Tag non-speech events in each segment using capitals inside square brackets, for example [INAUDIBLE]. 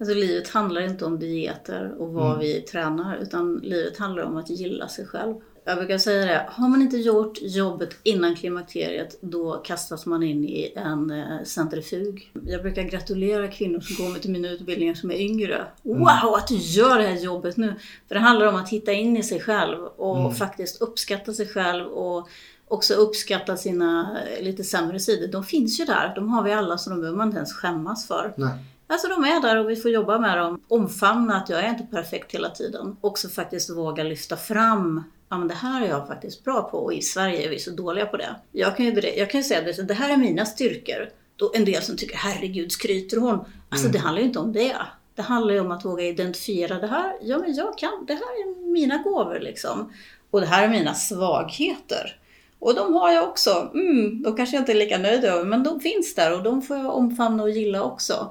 Alltså livet handlar inte om dieter och vad Mm. vi tränar utan livet handlar om att gilla sig själv. Jag brukar säga det, har man inte gjort jobbet innan klimakteriet då kastas man in i en eh, centrifug. Jag brukar gratulera kvinnor som går med till mina utbildningar som är yngre. Wow, att du gör det här jobbet nu! För det handlar om att hitta in i sig själv och faktiskt uppskatta sig själv och också uppskatta sina eh, lite sämre sidor. De finns ju där, de har vi alla så de behöver man inte ens skämmas för. Nej. Alltså de är där och vi får jobba med dem. Omfamna att jag är inte perfekt hela tiden. Också faktiskt våga lyfta fram Ja men det här är jag faktiskt bra på och i Sverige är vi så dåliga på det. Jag kan ju, jag kan ju säga att det här är mina styrkor. Då en del som tycker herregud skryter hon? Alltså det handlar ju inte om det. Det handlar ju om att våga identifiera det här. Ja men jag kan, det här är mina gåvor liksom. Och det här är mina svagheter. Och de har jag också. Mm, de kanske jag inte är lika nöjd över, men de finns där och de får jag omfamna och gilla också.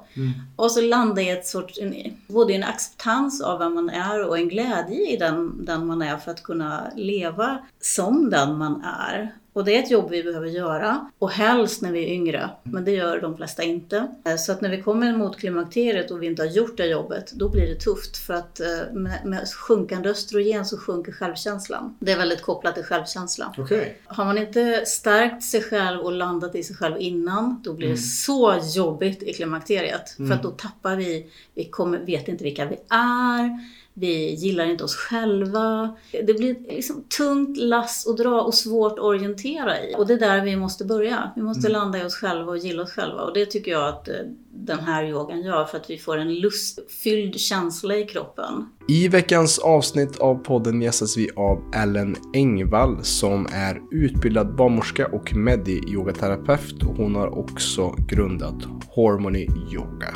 Och så landa i ett sorts, en, både en acceptans av vem man är och en glädje i den, den man är för att kunna leva som den man är. Och det är ett jobb vi behöver göra. Och helst när vi är yngre. Men det gör de flesta inte. Eh, Så att när vi kommer mot klimakteriet och vi inte har gjort det jobbet, då blir det tufft. För att eh, med, med sjunkande östrogen så sjunker självkänslan. Det är väldigt kopplat till självkänsla. Okej. Har man inte stärkt sig själv och landat i sig själv innan, då blir det så jobbigt i klimakteriet. För att då tappar vi, vi kommer, vet inte vilka vi är, vi gillar inte oss själva. Det blir liksom tungt lass att dra och svårt att orientera i. Och det är där vi måste börja. Vi måste landa i oss själva och gilla oss själva. Och det tycker jag att eh, den här yogan gör för att vi får en lustfylld känsla i kroppen. I veckans avsnitt av podden gästas vi av Ellen Engvall som är utbildad barnmorska och medi-yogaterapeut och hon har också grundat Harmony Yoga.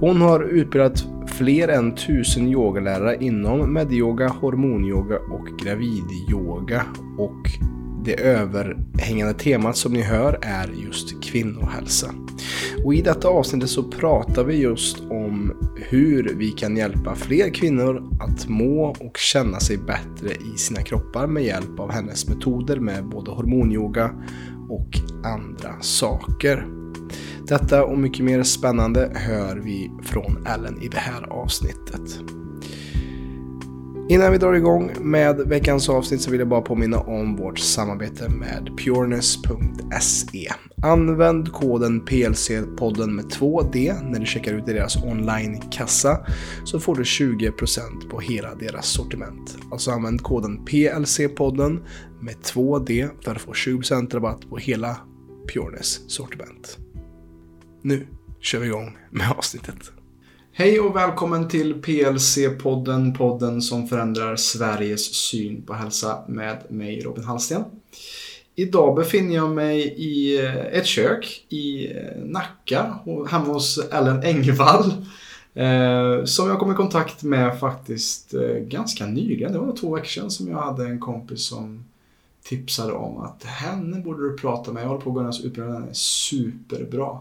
Hon har utbildat fler än tusen yogalärare inom medyoga, hormonyoga och gravidyoga och det överhängande temat som ni hör är just kvinnohälsa. Och i detta avsnittet så pratar vi just om hur vi kan hjälpa fler kvinnor att må och känna sig bättre i sina kroppar med hjälp av hennes metoder med både hormonyoga och andra saker. Detta och mycket mer spännande hör vi från Ellen i det här avsnittet. Innan vi drar igång med veckans avsnitt så vill jag bara påminna om vårt samarbete med pureness.se. Använd koden PLC-podden med 2D när du checkar ut i deras online-kassa så får du 20% på hela deras sortiment. Alltså använd koden PLC-podden med 2D för att få 20% rabatt på hela Pureness sortiment. Nu kör vi igång med avsnittet. Hej och välkommen till PLC-podden, podden som förändrar Sveriges syn på hälsa med mig Robin Hallsten. Idag befinner jag mig i eh, ett kök i eh, Nacka, hemma hos Ellen Engvall. Eh, som jag kom i kontakt med faktiskt ganska nyligen. Det var två veckor sedan som jag hade en kompis som tipsade om att henne borde du prata med. Jag håller på att gå hennes utbildning, den är superbra.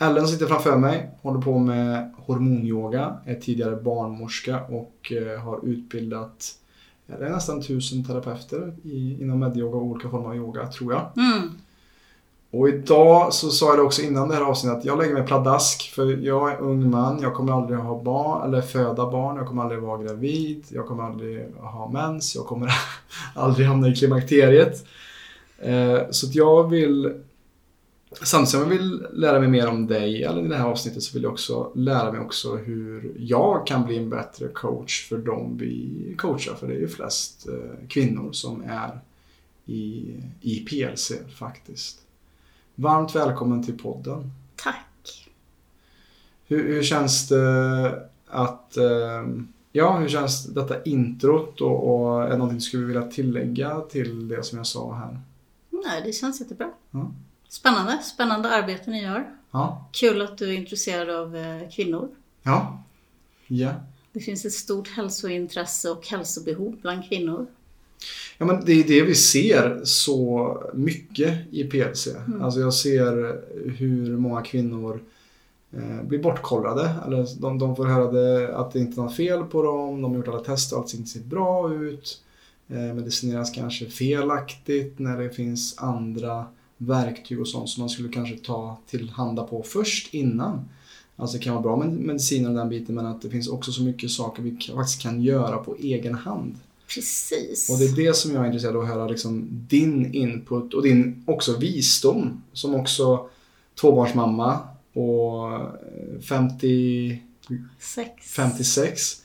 Ellen sitter framför mig, håller på med hormonyoga, är tidigare barnmorska och eh, har utbildat det är nästan tusen terapeuter i, inom medyoga och olika former av yoga, tror jag. Mm. Och idag så sa jag det också innan det här avsnittet att jag lägger mig pladask för jag är ung man, jag kommer aldrig ha barn eller föda barn, jag kommer aldrig vara gravid, jag kommer aldrig ha mens, jag kommer [LAUGHS] aldrig hamna i klimakteriet. Eh, så att jag vill Samtidigt som jag vill lära mig mer om dig, eller i det här avsnittet, så vill jag också lära mig också hur jag kan bli en bättre coach för dem vi coachar. För det är ju flest eh, kvinnor som är i, i PLC faktiskt. Varmt välkommen till podden. Tack. Hur, hur känns det att... Eh, ja, hur känns detta introt och, och är det någonting du skulle vilja tillägga till det som jag sa här? Nej, det känns jättebra. Ja. Spännande, spännande arbete ni gör. Ja. Kul att du är intresserad av eh, kvinnor. Ja. Ja. Det finns ett stort hälsointresse och hälsobehov bland kvinnor. Ja, men det är det vi ser så mycket i PLC. Alltså jag ser hur många kvinnor eh, blir bortkollrade. Eller de, de får höra det, att det inte är något fel på dem. De har gjort alla tester och allt ser inte ser bra ut. Eh, medicineras kanske felaktigt när det finns andra verktyg och sånt som man skulle kanske ta tillhanda på först innan. Alltså det kan vara bra med mediciner och den biten men att det finns också så mycket saker vi faktiskt kan göra på egen hand. Precis. Och det är det som jag är intresserad av att höra liksom din input och din också visdom som också tvåbarnsmamma och 50, Sex. 56.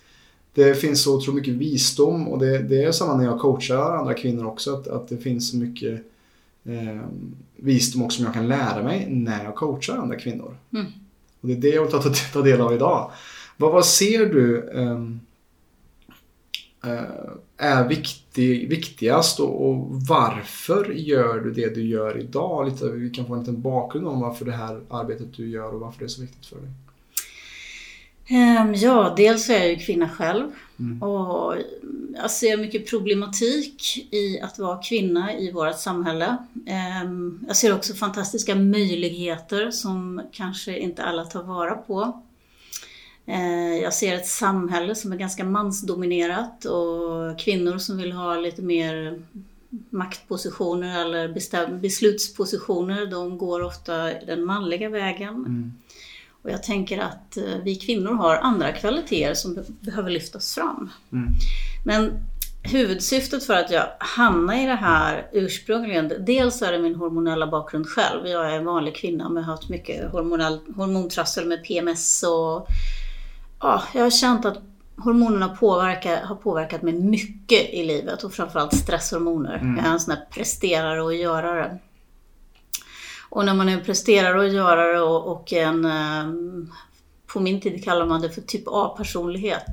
Det finns så otroligt mycket visdom och det, det är samma när jag coachar andra kvinnor också att, att det finns så mycket eh, visdom också som jag kan lära mig när jag coachar andra kvinnor. Mm. Och det är det jag vill ta, ta, ta del av idag. Vad, vad ser du ehm, eh, är viktig, viktigast och, och varför gör du det du gör idag? Lite, vi kan få en liten bakgrund om varför det här arbetet du gör och varför det är så viktigt för dig. Ehm, Ja, dels är jag ju kvinna själv Mm. och jag ser mycket problematik i att vara kvinna i vårt samhälle. Ehm, Jag ser också fantastiska möjligheter som kanske inte alla tar vara på. Eh, Jag ser ett samhälle som är ganska mansdominerat och kvinnor som vill ha lite mer maktpositioner eller beslutspositioner, de går ofta den manliga vägen. Mm. Och jag tänker att eh, vi kvinnor har andra kvaliteter som be- behöver lyftas fram. Mm. Men huvudsyftet för att jag hamnade i det här ursprungligen, dels är det min hormonella bakgrund själv. Jag är en vanlig kvinna men har haft mycket hormonell, hormontrassel med PMS och ja, jag har känt att hormonerna påverkar, har påverkat mig mycket i livet och framförallt stresshormoner. Mm. Jag är en sån här presterare och görare. Och när man är presterare och görare och, och en, ehm, på min tid kallar man det för typ A-personlighet.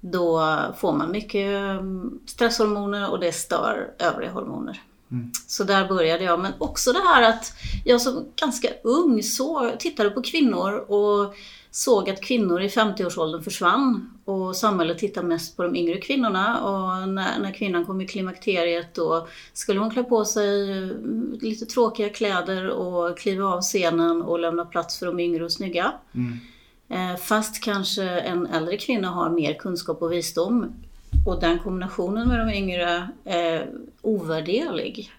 Då får man mycket ehm, stresshormoner och det stör övriga hormoner. Mm. Så där började jag. Men också det här att jag som ganska ung så tittade på kvinnor och såg att kvinnor i 50-årsåldern försvann. Och samhället tittade mest på de yngre kvinnorna. Och när, när kvinnan kom i klimakteriet då skulle hon klä på sig eh, lite tråkiga kläder och kliva av scenen och lämna plats för de yngre och snygga. Mm. Eh, Fast kanske en äldre kvinna har mer kunskap och visdom. Och den kombinationen med de yngre är ovärderlig.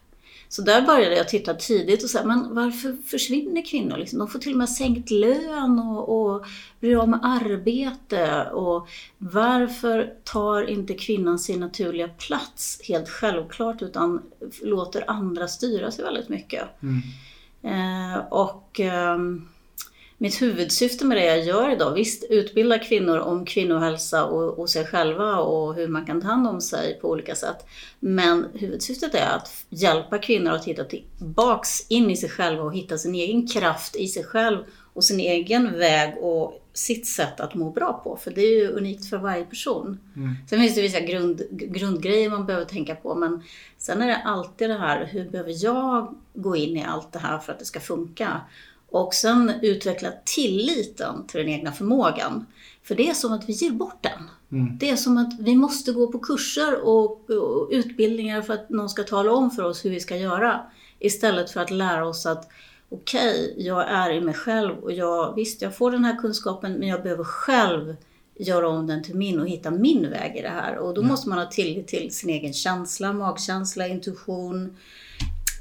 Så där började jag titta tidigt och säga, men varför försvinner kvinnor? Liksom, de får till och med sänkt lön och, och blir av med arbete. Och varför tar inte kvinnan sin naturliga plats helt självklart utan låter andra styra sig väldigt mycket? Mm. Eh, och ehm, mitt huvudsyfte med det jag gör idag, visst utbilda kvinnor om kvinnohälsa och, och sig själva och hur man kan ta hand om sig på olika sätt. Men huvudsyftet är att hjälpa kvinnor att hitta tillbaks in i sig själva och hitta sin egen kraft i sig själv och sin egen väg och sitt sätt att må bra på. För det är ju unikt för varje person. Mm. Sen finns det vissa grund, grundgrejer man behöver tänka på men sen är det alltid det här, hur behöver jag gå in i allt det här för att det ska funka? Och sen utveckla tilliten till den egna förmågan. För det är som att vi ger bort den. Mm. Det är som att vi måste gå på kurser och, och utbildningar för att någon ska tala om för oss hur vi ska göra. Istället för att lära oss att okej, jag är i mig själv och jag, visst jag får den här kunskapen men jag behöver själv göra om den till min och hitta min väg i det här. Och då Ja. måste man ha tillit till sin egen känsla, magkänsla, intuition,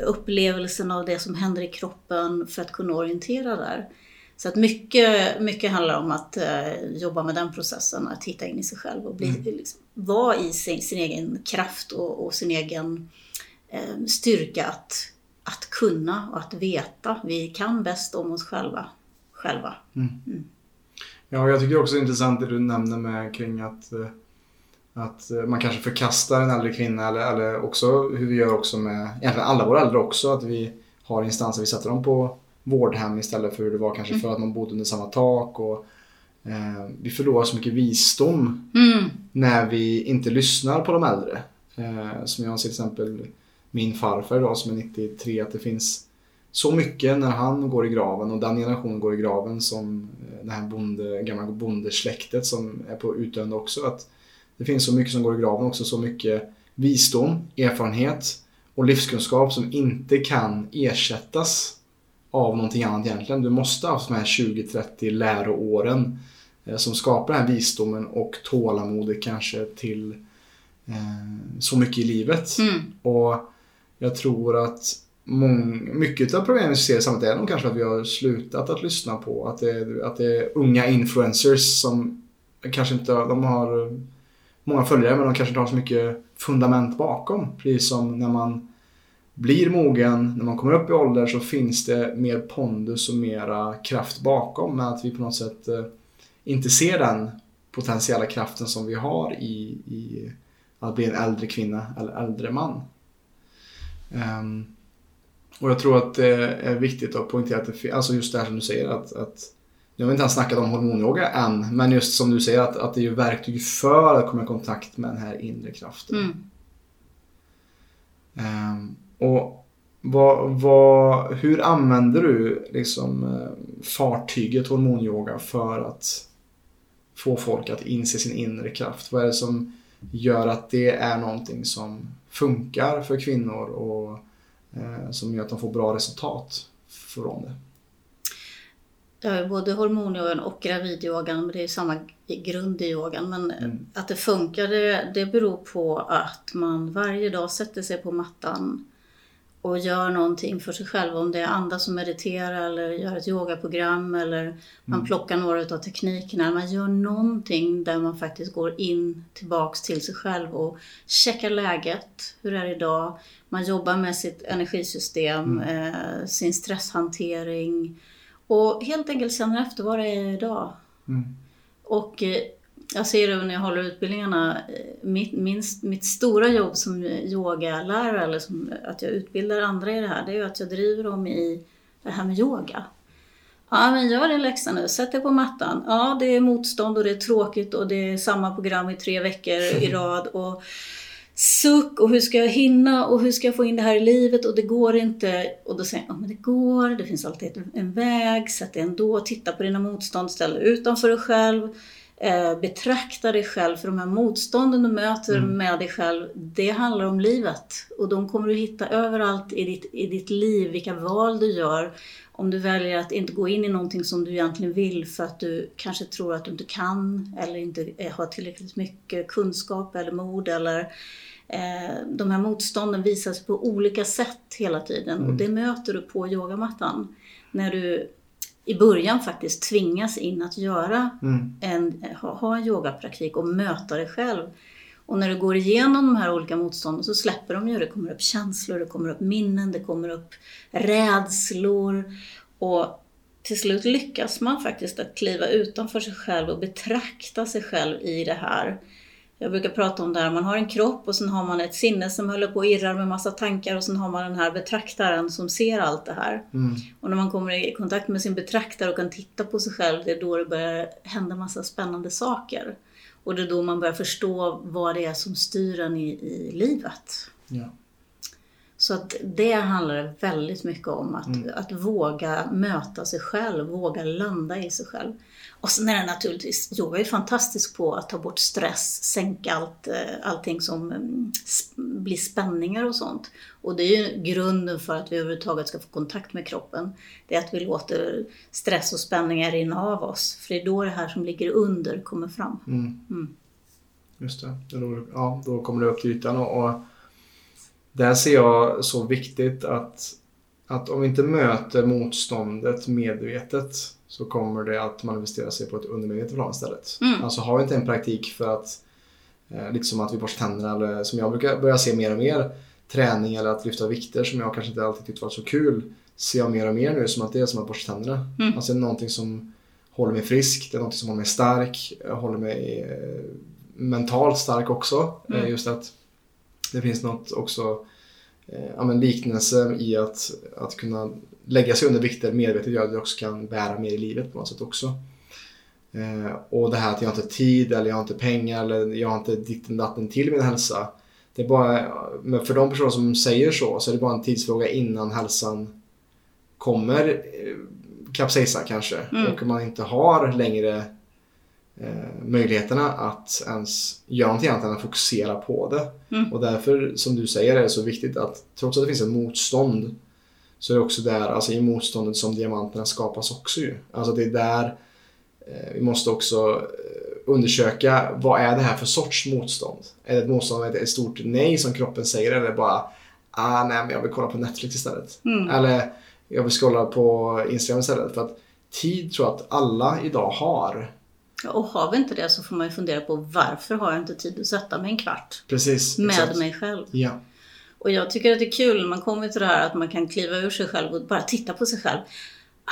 upplevelsen av det som händer i kroppen för att kunna orientera där. Så att mycket, mycket handlar om att eh, jobba med den processen, att hitta in i sig själv och bli, Mm. liksom, vara i sin, sin egen kraft och, och sin egen eh, styrka att, att kunna och att veta. Vi kan bäst om oss själva. själva. Ja, jag tycker också det är intressant det du nämner med kring att, eh, att eh, man kanske förkastar en äldre kvinna eller, eller också hur vi gör också med egentligen alla våra äldre också. Att vi har instanser, vi sätter dem på vårdhem istället för hur det var kanske för att man bodde under samma tak. Och, eh, vi förlorar så mycket visdom Mm. när vi inte lyssnar på de äldre. Eh, som jag till exempel min farfar idag som är 93, att det finns så mycket när han går i graven och den generationen går i graven som eh, det här bonde, gamla bondesläktet som är på utdöende också. Att det finns så mycket som går i graven också, så mycket visdom, erfarenhet och livskunskap som inte kan ersättas av någonting annat egentligen. Du måste ha de här 20-30 läroåren eh, som skapar den här visdomen och tålamodet kanske till eh, så mycket i livet. Mm. Och jag tror att mång, mycket av problemen vi ser i samhället är nog kanske att vi har slutat att lyssna på. Att det, att det är unga influencers som kanske inte de har många följare men de kanske inte har så mycket fundament bakom. Precis som när man blir mogen, när man kommer upp i ålder så finns det mer pondus och mera kraft bakom. Men att vi på något sätt eh, inte ser den potentiella kraften som vi har i, i att bli en äldre kvinna eller äldre man. Um, och jag tror att det är viktigt att poängtera att det, alltså just det här som du säger att, att nu har vi inte ens snackat om hormonyoga än, men just som du säger att, att det är verktyg för att komma i kontakt med den här inre kraften. Mm. Um, och vad, vad, hur använder du liksom, eh, fartyget hormonyoga för att få folk att inse sin inre kraft? Vad är det som gör att det är någonting som funkar för kvinnor och eh, som gör att de får bra resultat från det? Ja, både hormonyogan och gravidyogan, det är samma grund i yogan. Men mm. att det funkar, det, det beror på att man varje dag sätter sig på mattan och gör någonting för sig själv. Om det är andas och meditera eller gör ett yogaprogram eller man mm. plockar några av teknikerna. Man gör någonting där man faktiskt går in tillbaks till sig själv och checkar läget. Hur är det idag? Man jobbar med sitt energisystem, mm. eh, sin stresshantering och helt enkelt känner efter vad det är idag. Mm. Och eh, jag ser det när jag håller utbildningarna, eh, mitt, min, mitt stora jobb som yogalärare, eller som, att jag utbildar andra i det här, det är ju att jag driver dem i det här med yoga. Ja, men gör din läxa nu, sätt dig på mattan. Ja, det är motstånd och det är tråkigt och det är samma program i tre veckor i [LAUGHS] rad. Och suck och hur ska jag hinna och hur ska jag få in det här i livet och det går inte. Och då säger jag, ja men det går, det finns alltid en väg, sätt dig ändå, titta på dina motstånd, ställ dig utanför dig själv Eh, betrakta dig själv, för de här motstånden du möter mm. med dig själv, det handlar om livet. Och de kommer du hitta överallt i ditt, i ditt liv, vilka val du gör. Om du väljer att inte gå in i någonting som du egentligen vill för att du kanske tror att du inte kan eller inte har tillräckligt mycket kunskap eller mod eller eh, de här motstånden visas på olika sätt hela tiden mm. och det möter du på yogamattan. När du i början faktiskt tvingas in att göra mm. en, ha, ha en yogapraktik och möta dig själv. Och när du går igenom de här olika motstånden så släpper de ju. Det kommer upp känslor, det kommer upp minnen, det kommer upp rädslor. Och till slut lyckas man faktiskt att kliva utanför sig själv och betrakta sig själv i det här. Jag brukar prata om det här, man har en kropp och sen har man ett sinne som håller på och irrar med massa tankar och sen har man den här betraktaren som ser allt det här. Mm. Och när man kommer i kontakt med sin betraktare och kan titta på sig själv, det är då det börjar hända massa spännande saker. Och det är då man börjar förstå vad det är som styr en i, i livet. Ja. Så att det handlar väldigt mycket om att, mm. att våga möta sig själv, våga landa i sig själv. Och sen är det naturligtvis, yoga är fantastisk på att ta bort stress, sänka allt, eh, allting som mm, blir spänningar och sånt. Och det är ju grunden för att vi överhuvudtaget ska få kontakt med kroppen. Det är att vi låter stress och spänningar rinna av oss. För det är då det här som ligger under kommer fram. Mm. Mm. Just det, då, ja, då kommer det upp till ytan. Och, och där ser jag så viktigt att, att om vi inte möter motståndet medvetet så kommer det att manifestera sig på ett undermedvetet plan istället. Mm. Alltså har vi inte en praktik för att, eh, lite som att vi borstar tänderna eller som jag brukar börja se mer och mer, träning eller att lyfta vikter som jag kanske inte alltid tyckt var så kul, ser jag mer och mer nu som att det är som att borsta tänderna. Mm. Alltså det är någonting som håller mig frisk, det är någonting som håller mig stark, håller mig eh, mentalt stark också. Mm. Eh, just att det finns något också, eh, ja, men liknelse i att, att kunna lägga sig under vikter medvetet gör att jag också kan bära mer i livet på något sätt också. Eh, och det här att jag inte har tid eller jag har inte pengar eller jag har inte ditten datten till min hälsa. Det är bara, men för de personer som säger så så är det bara en tidsfråga innan hälsan kommer eh, kapsejsa kanske mm. och man inte har längre eh, möjligheterna att ens göra någonting annat än att fokusera på det. Mm. Och därför, som du säger, är det så viktigt att trots att det finns ett motstånd så är det också där, alltså i motståndet som diamanterna skapas också ju. Alltså det är där eh, vi måste också eh, undersöka vad är det här för sorts motstånd? Är det ett motstånd med ett stort nej som kroppen säger eller bara ah, nej men jag vill kolla på Netflix istället. Mm. Eller jag vill scrolla på Instagram istället. För att tid tror jag att alla idag har. Och har vi inte det så får man ju fundera på varför har jag inte tid att sätta mig en kvart Precis. med exakt. mig själv. Ja. Och jag tycker att det är kul när man kommer till det här att man kan kliva ur sig själv och bara titta på sig själv.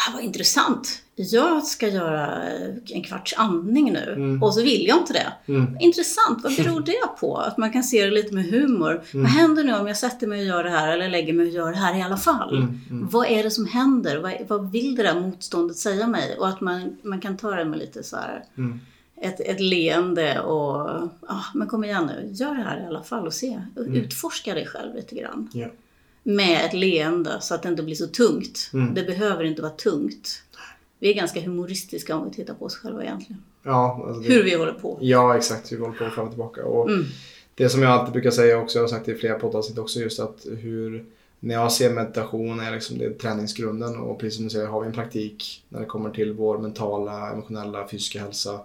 Ah, vad intressant! Jag ska göra eh, en kvarts andning nu Mm. och så vill jag inte det. Mm. Intressant, vad [LAUGHS] beror det på? Att man kan se det lite med humor. Mm. Vad händer nu om jag sätter mig och gör det här eller lägger mig och gör det här i alla fall? Mm, mm. Vad är det som händer? Vad, vad vill det där motståndet säga mig? Och att man, man kan ta det med lite så här Mm. ett, ett leende och ah, men kom igen nu, gör det här i alla fall och se. Utforska dig själv lite grann. Ja. Med ett leende så att det inte blir så tungt. Mm. Det behöver inte vara tungt. Vi är ganska humoristiska om vi tittar på oss själva egentligen. Ja, alltså det, Hur vi håller på. ja, exakt. Vi håller på fram och tillbaka. Och Mm. Det som jag alltid brukar säga också, jag har sagt det i flera poddavsnitt också, just att hur när jag ser meditation är liksom det träningsgrunden och precis som du säger har vi en praktik när det kommer till vår mentala, emotionella, fysiska hälsa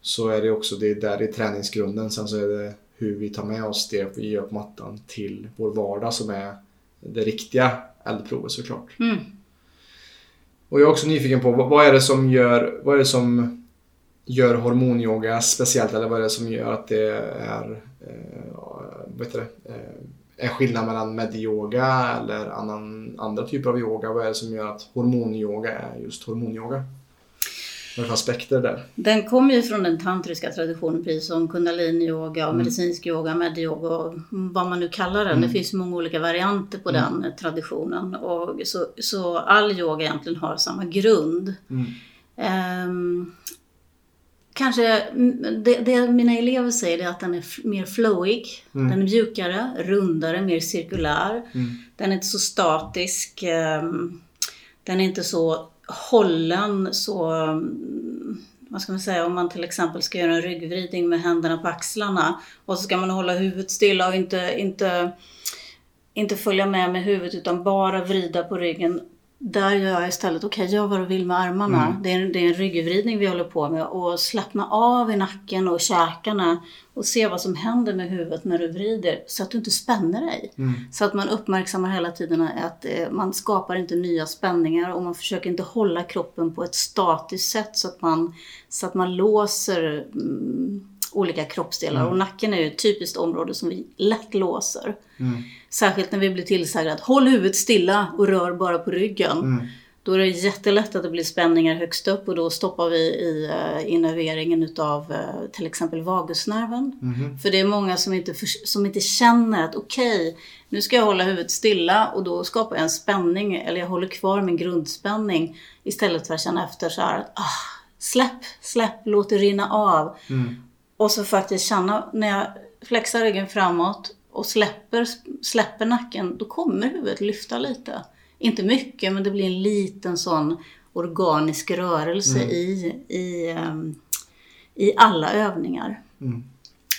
så är det också det där är träningsgrunden. Sen så är det hur vi tar med oss det vi gör på mattan till vår vardag som är det riktiga eldprovet såklart. Mm. Och jag är också nyfiken på vad, är det som gör, vad är det som gör hormonyoga speciellt eller vad är det som gör att det är, eh, vad heter det, eh, en skillnad mellan medyoga eller annan, andra typer av yoga? Vad är det som gör att hormonyoga är just hormonyoga? För aspekter där? Den kommer ju från den tantriska traditionen, precis som kundalini-yoga och Mm. medicinsk yoga, medyoga och vad man nu kallar den. Mm. Det finns många olika varianter på Mm. den traditionen. Och så, så all yoga egentligen har samma grund. Ehm, kanske mm, det, det mina elever säger är att den är mer flowig. Mm. Den är mjukare, rundare, mer cirkulär. Mm. Den är inte så statisk. ehm, Den är inte så hållen, så... Vad ska man säga, om man till exempel ska göra en ryggvridning med händerna på axlarna och så ska man hålla huvudet stilla och inte, inte, inte följa med med huvudet utan bara vrida på ryggen. Där gör jag istället, okej gör vad du vill med armarna. Mm. Det, är, det är en ryggvridning vi håller på med och slappna av i nacken och käkarna och se vad som händer med huvudet när du vrider så att du inte spänner dig. Mm. Så att man uppmärksammar hela tiden att eh, man skapar inte nya spänningar och man försöker inte hålla kroppen på ett statiskt sätt så att man, så att man låser mm, olika kroppsdelar. Mm. Och nacken är ju ett typiskt område som vi lätt låser. Mm. Särskilt när vi blir tillsagda att håll huvudet stilla och rör bara på ryggen. Mm. Då är det jättelätt att det blir spänningar högst upp och då stoppar vi i uh, innerveringen utav eh, till exempel vagusnerven. Mhm. För det är många som inte, förs- som inte känner att okej, nu ska jag hålla huvudet stilla och då skapar jag en spänning eller jag håller kvar min grundspänning istället för att känna efter så här att ah, släpp, släpp, låt det rinna av. Mm. Och så faktiskt känna när jag flexar ryggen framåt och släpper, släpper nacken, då kommer huvudet lyfta lite. Inte mycket, men det blir en liten sån organisk rörelse Mm. i, i, ehm, i alla övningar. Mm.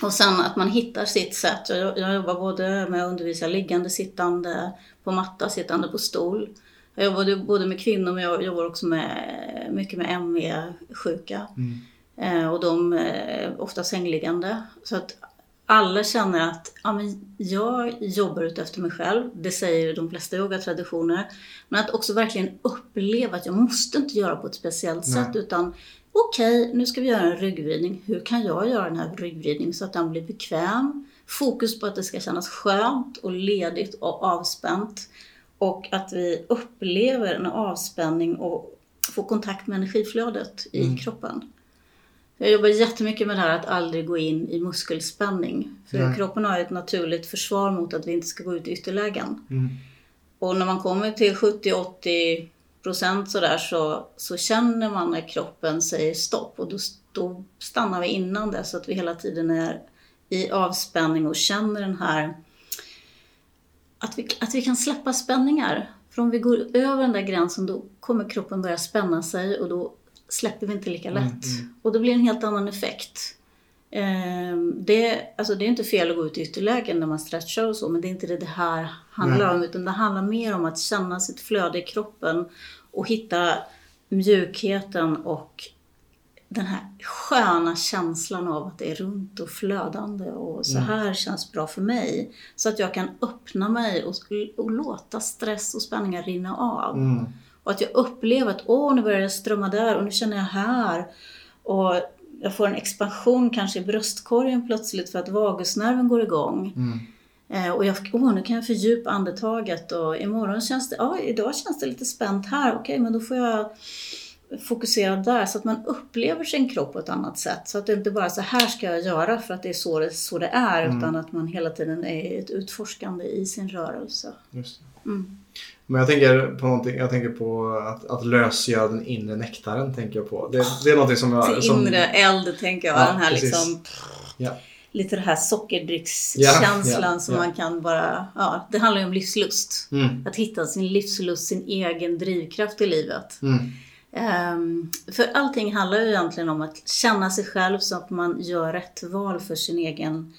Och sen att man hittar sitt sätt. Jag, jag jobbar både med att undervisa liggande, sittande, på matta, sittande på stol. Jag jobbar både med kvinnor men jag jobbar också med, mycket med ME-sjuka. Mm. Eh, och de är ofta sängliggande. Så att alla känner att ja, men jag jobbar ut efter mig själv. Det säger de flesta yogatraditioner. Men att också verkligen uppleva att jag måste inte göra på ett speciellt Nej. sätt. Utan okej, nu ska vi göra en ryggvridning. Hur kan jag göra den här ryggvridningen så att den blir bekväm? Fokus på att det ska kännas skönt och ledigt och avspänt. Och att vi upplever en avspänning och får kontakt med energiflödet i Mm. kroppen. Jag jobbar jättemycket med det här att aldrig gå in i muskelspänning. För Nej. kroppen har ett naturligt försvar mot att vi inte ska gå ut i ytterlägen. Mm. Och när man kommer till 70-80 procent sådär så, så känner man när kroppen säger stopp och då, då stannar vi innan det så att vi hela tiden är i avspänning och känner den här att vi, att vi kan släppa spänningar. För om vi går över den där gränsen då kommer kroppen börja spänna sig och då släpper vi inte lika lätt. Mm, mm. Och det blir en helt annan effekt. Ehm, Det, alltså det är inte fel att gå ut i ytterlägen när man stretchar och så, men det är inte det det här handlar Nej. om. Utan det handlar mer om att känna sitt flöde i kroppen och hitta mjukheten och den här sköna känslan av att det är runt och flödande och så här känns bra för mig. Så att jag kan öppna mig och, och låta stress och spänningar rinna av. Mm. Och att jag upplever att åh, nu börjar det strömma där och nu känner jag här. Och jag får en expansion kanske i bröstkorgen plötsligt för att vagusnerven går igång. Mm. Eh, och jag, åh, nu kan jag fördjupa andetaget och imorgon känns det, ja, idag känns det lite spänt här. Okej, men då får jag fokusera där så att man upplever sin kropp på ett annat sätt. Så att det inte bara är så här ska jag göra för att det är så det, så det är. Utan att man hela tiden är ett utforskande i sin rörelse. Just. Mm. Men jag tänker på någonting, jag tänker på att, att lösgöra den inre nektaren. Tänker jag på. Det, det är någonting som jag... Till som, inre eld tänker jag. Ja, den här precis. liksom, Ja. lite det här sockerdrickskänslan Ja, som man kan bara, ja, det handlar ju om livslust. Mm. Att hitta sin livslust, sin egen drivkraft i livet. Mm. Ehm, för allting handlar ju egentligen om att känna sig själv så att man gör rätt val för sin egen,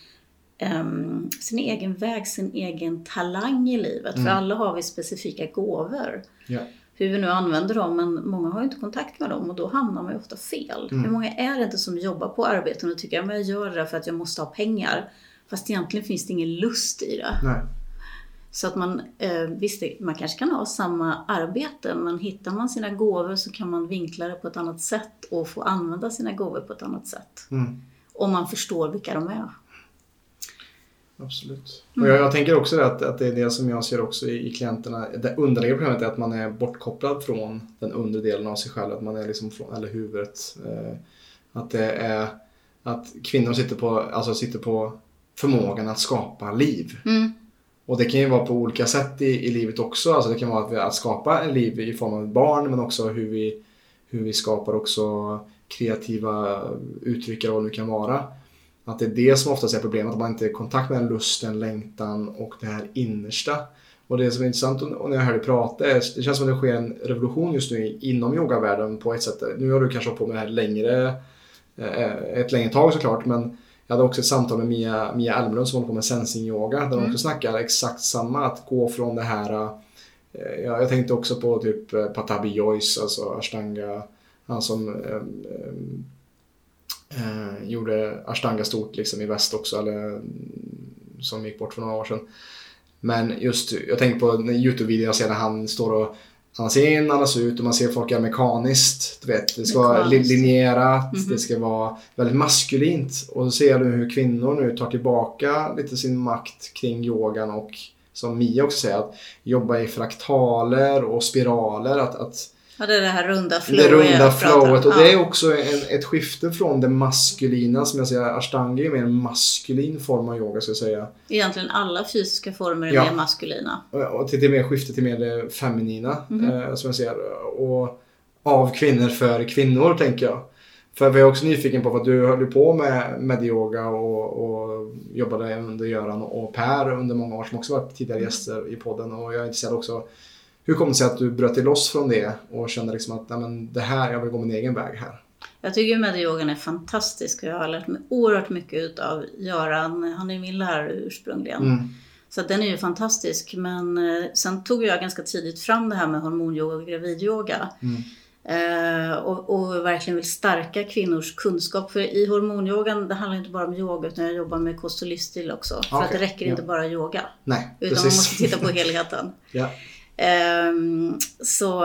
ehm, sin egen väg, sin egen talang i livet. För alla har vi specifika gåvor. Ja. Hur vi nu använder dem, men många har ju inte kontakt med dem och då hamnar man ju ofta fel. Hur många är det inte som jobbar på arbeten och tycker att jag gör det för att jag måste ha pengar. Fast egentligen finns det ingen lust i det. Nej. Så att man, eh, visst, man kanske kan ha samma arbete, men hittar man sina gåvor så kan man vinkla det på ett annat sätt och få använda sina gåvor på ett annat sätt. Mm. Om man förstår vilka de är. Absolut. Mm. Och jag, jag tänker också att, att det är det som jag ser också i, i klienterna. Det underliggande problemet är att man är bortkopplad från den undre delen av sig själv. Att man är liksom från, eller huvudet. Eh, att det är att kvinnor sitter på, alltså sitter på förmågan att skapa liv. Mm. Och det kan ju vara på olika sätt i, i livet också. Alltså det kan vara att, vi, att skapa en liv i form av barn men också hur vi, hur vi skapar också kreativa uttryck eller vad det nu kan vara. Att det är det som oftast är problemet, att man inte är i kontakt med den lusten, längtan och det här innersta. Och det som är intressant och när jag hör dig prata, är, det känns som att det sker en revolution just nu inom yogavärlden på ett sätt. Nu har du kanske hållit på med det här längre, eh, ett längre tag såklart, men jag hade också ett samtal med Mia, Mia Almlund som håller på med sensing yoga där de också snackar exakt samma, att gå från det här eh, jag, jag tänkte också på typ eh, Patabi Joyce, alltså ashtanga, han som eh, gjorde ashtanga stort liksom i väst också, eller mm, som gick bort för några år sedan. Men just, jag tänker på en Youtube-video jag ser när han står och andas in, andas ut och man ser folk göra mekaniskt. Du vet, det ska vara Mekaniskt. linjerat, Mhm. det ska vara väldigt maskulint. Och så ser nu hur kvinnor nu tar tillbaka lite sin makt kring yogan och som Mia också säger, att jobba i fraktaler och spiraler. Att, att Ja, det är det här runda flowet det runda flowet och Ja. det är också en, ett skifte från det maskulina som jag säger, ashtanga är mer en maskulin form av yoga ska jag säga. Egentligen alla fysiska former är Ja. mer maskulina. Och- till det mer skifte till mer det feminina Mhm. eh, som jag ser. Och av kvinnor för kvinnor tänker jag. För jag är också nyfiken på vad du höll på med medyoga och, och jobbade under Göran och Per under många år som också varit tidigare gäster i podden. Och jag är intresserad också hur kom det sig att du bröt dig loss från det och kände liksom att "Nej, men det här, jag vill gå min egen väg här. Jag tycker medyogan är fantastisk och jag har lärt mig oerhört mycket utav Göran. Han är min lärare ursprungligen. Mm. Så att den är ju fantastisk. Men eh, sen tog jag ganska tidigt fram det här med hormonyoga och gravidyoga. Mm. Eh, och, och verkligen vill stärka kvinnors kunskap. För i hormonyogan, det handlar inte bara om yoga utan jag jobbar med kost och livsstil också. För att Okej, det räcker inte ja. bara yoga. Nej, Utan man måste titta på [LAUGHS] helheten. ja. Ehm, så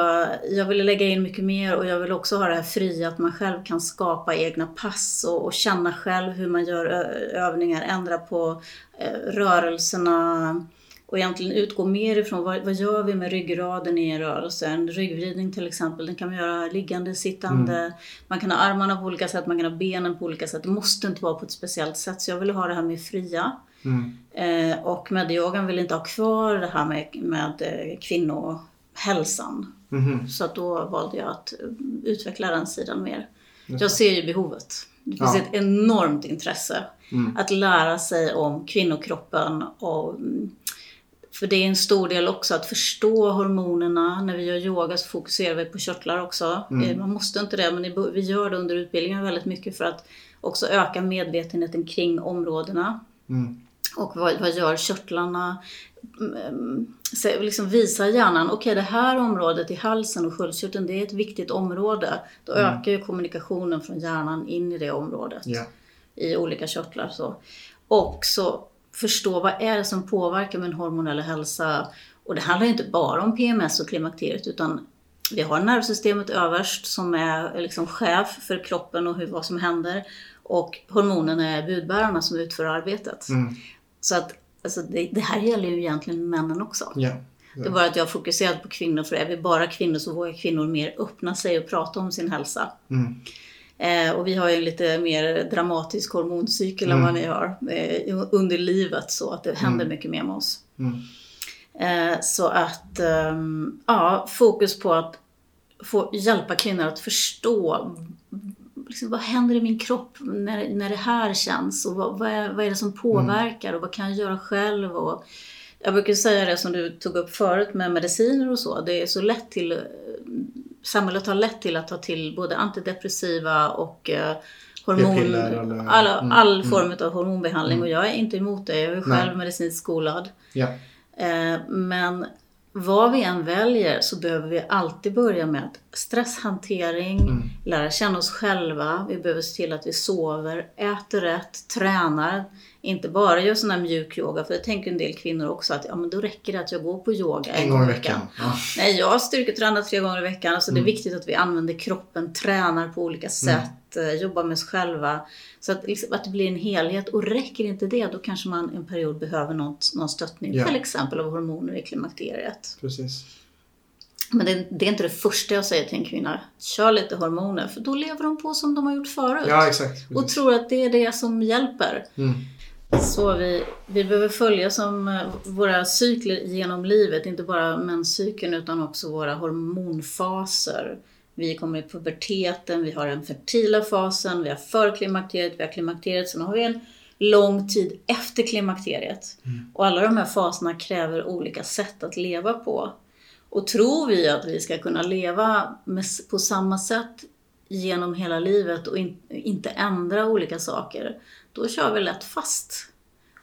jag ville lägga in mycket mer och jag vill också ha det här fria att man själv kan skapa egna pass och, och känna själv hur man gör övningar, ändra på eh, rörelserna och egentligen utgå mer ifrån vad, vad gör vi med ryggraden i en rörelse. En ryggvridning till exempel, den kan man göra liggande, sittande. Man kan ha armarna på olika sätt, man kan ha benen på olika sätt. Det måste inte vara på ett speciellt sätt. Så jag ville ha det här med fria. Mm. Eh, och medyogan vill inte ha kvar det här med, med eh, kvinnohälsan. Mhm. Så att då valde jag att eh, utveckla den sidan mer. Jag ser ju behovet. Det finns Ja. ett enormt intresse Mm. att lära sig om kvinnokroppen. Och, mm, för det är en stor del också att förstå hormonerna. När vi gör yoga så fokuserar vi på körtlar också. Mm. Eh, Man måste inte det, men vi gör det under utbildningen väldigt mycket för att också öka medvetenheten kring områdena. Mm. Och vad, vad gör körtlarna? Mm, så liksom visa hjärnan, okej okay, det här området i halsen och sköldkörteln det är ett viktigt område. Då mm. ökar ju kommunikationen från hjärnan in i det området. Yeah. I olika körtlar. Så. Och så förstå vad är det som påverkar min hormonella hälsa. Och det handlar inte bara om PMS och klimakteriet utan vi har nervsystemet överst som är liksom chef för kroppen och hur, vad som händer. Och hormonerna är budbärarna som utför arbetet. Mm. Så att alltså det, det, här gäller ju egentligen männen också. Yeah. Det är bara att jag har fokuserat på kvinnor för är vi bara kvinnor så vågar kvinnor mer öppna sig och prata om sin hälsa. Mm. Eh, och vi har ju en lite mer dramatisk hormoncykel mm. än vad ni har eh, under livet så att det händer Mm. mycket mer med oss. Mm. Eh, så att, ehm, ja, fokus på att få hjälpa kvinnor att förstå liksom, vad händer i min kropp när, när det här känns och vad, vad, är, vad är det som påverkar och vad kan jag göra själv? Och, jag brukar säga det som du tog upp förut med mediciner och så. Det är så lätt till, samhället har lätt till att ta till både antidepressiva och eh, hormon, alla, mm, all mm. form av hormonbehandling Mm. och jag är inte emot det. Jag är Nej. själv medicinskt skolad. Ja. Eh, Men vad vi än väljer så behöver vi alltid börja med stresshantering, Mm. lära känna oss själva. Vi behöver se till att vi sover, äter rätt, tränar. Inte bara gör sån här mjuk yoga, för det tänker en del kvinnor också att ja, men då räcker det att jag går på yoga En gång i veckan. Ja. Nej, jag styrketränar tre gånger i veckan. Alltså Det är Mm. viktigt att vi använder kroppen, tränar på olika sätt, eh, jobbar med oss själva. Så att, liksom, att det blir en helhet. Och räcker inte det, då kanske man en period behöver något, någon stöttning. Ja. Till exempel av hormoner i klimakteriet. Precis. Men det, det är inte det första jag säger till en kvinna. Kör lite hormoner, för då lever de på som de har gjort förut. Ja, exakt. och Precis. tror att det är det som hjälper. Mm. Så vi, vi behöver följa som eh, våra cykler genom livet, inte bara menscykeln utan också våra hormonfaser. Vi kommer i puberteten, vi har den fertila fasen, vi har förklimakteriet, vi har klimakteriet, sen har vi en lång tid efter klimakteriet. Och alla de här faserna kräver olika sätt att leva på. Och tror vi att vi ska kunna leva med, på samma sätt genom hela livet och in, inte ändra olika saker, då kör vi lätt fast.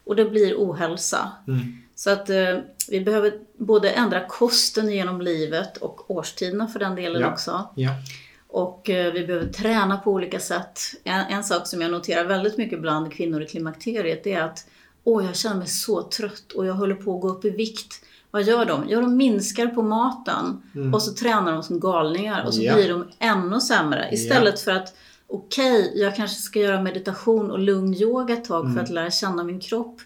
Och det blir ohälsa. Mm. Så att eh, vi behöver både ändra kosten genom livet och årstiderna för den delen Ja. också. Ja. Och eh, vi behöver träna på olika sätt. En, en sak som jag noterar väldigt mycket bland kvinnor i klimakteriet är att Åh, jag känner mig så trött och jag håller på att gå upp i vikt. Vad gör de? Jo, de minskar på maten och så tränar de som galningar och så Ja. blir de ännu sämre. Istället för att okej, jag kanske ska göra meditation och lugn yoga ett tag för att lära känna min kropp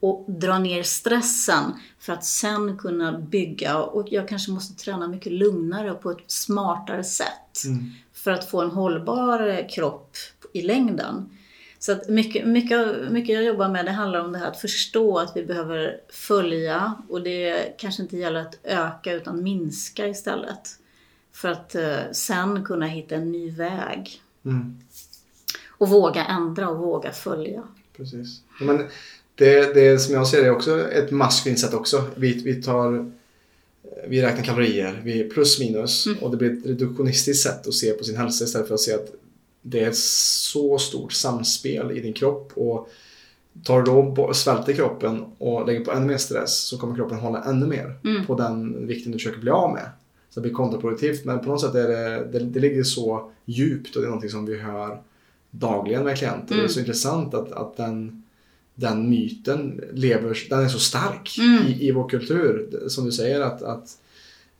och dra ner stressen för att sen kunna bygga och jag kanske måste träna mycket lugnare och på ett smartare sätt Mm. för att få en hållbar eh, kropp i längden. Så att mycket, mycket, mycket jag jobbar med det handlar om det här att förstå att vi behöver följa och det kanske inte gäller att öka utan minska istället. För att eh, sen kunna hitta en ny väg. Mm. Och våga ändra och våga följa. Precis. Men det, det som jag ser det är också ett maskulint sätt också. Vi, vi tar vi räknar kalorier, vi plus minus och det blir ett reduktionistiskt sätt att se på sin hälsa istället för att se att det är ett så stort samspel i din kropp och tar du då svälter kroppen och lägger på ännu mer stress så kommer kroppen hålla ännu mer på den vikten du försöker bli av med. Så det blir kontraproduktivt men på något sätt är det, det, det ligger så djupt och det är någonting som vi hör dagligen med klienter. Det är så intressant att, att den, den myten lever, den är så stark i, i vår kultur. Som du säger att, att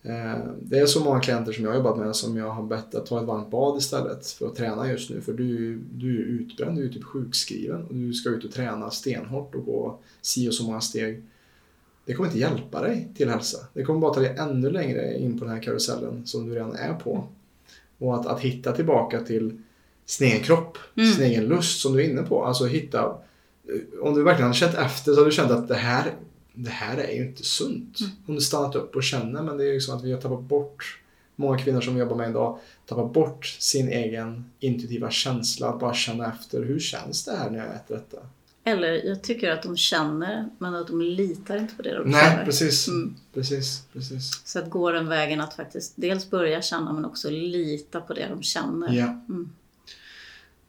eh, det är så många klienter som jag har jobbat med som jag har bett att ta ett varmt bad istället för att träna just nu. För du, du är utbränd, du är typ sjukskriven och du ska ut och träna stenhårt och gå si och så många steg. Det kommer inte hjälpa dig till hälsa. Det kommer bara ta dig ännu längre in på den här karusellen som du redan är på. Och att, att hitta tillbaka till sin egen kropp, sin egen lust som du är inne på. Alltså hitta, om du verkligen har känt efter så har du känt att det här, det här är ju inte sunt. Om du stannat upp och känner, men det är ju så att vi har tappat bort, många kvinnor som vi jobbar med idag, tappar bort sin egen intuitiva känsla, att bara känna efter, hur känns det här när jag äter detta? Eller jag tycker att de känner, men att de litar inte på det de Nej, känner. precis. Precis, precis. Så att gå den vägen att faktiskt dels börja känna men också lita på det de känner. Ja. Mm.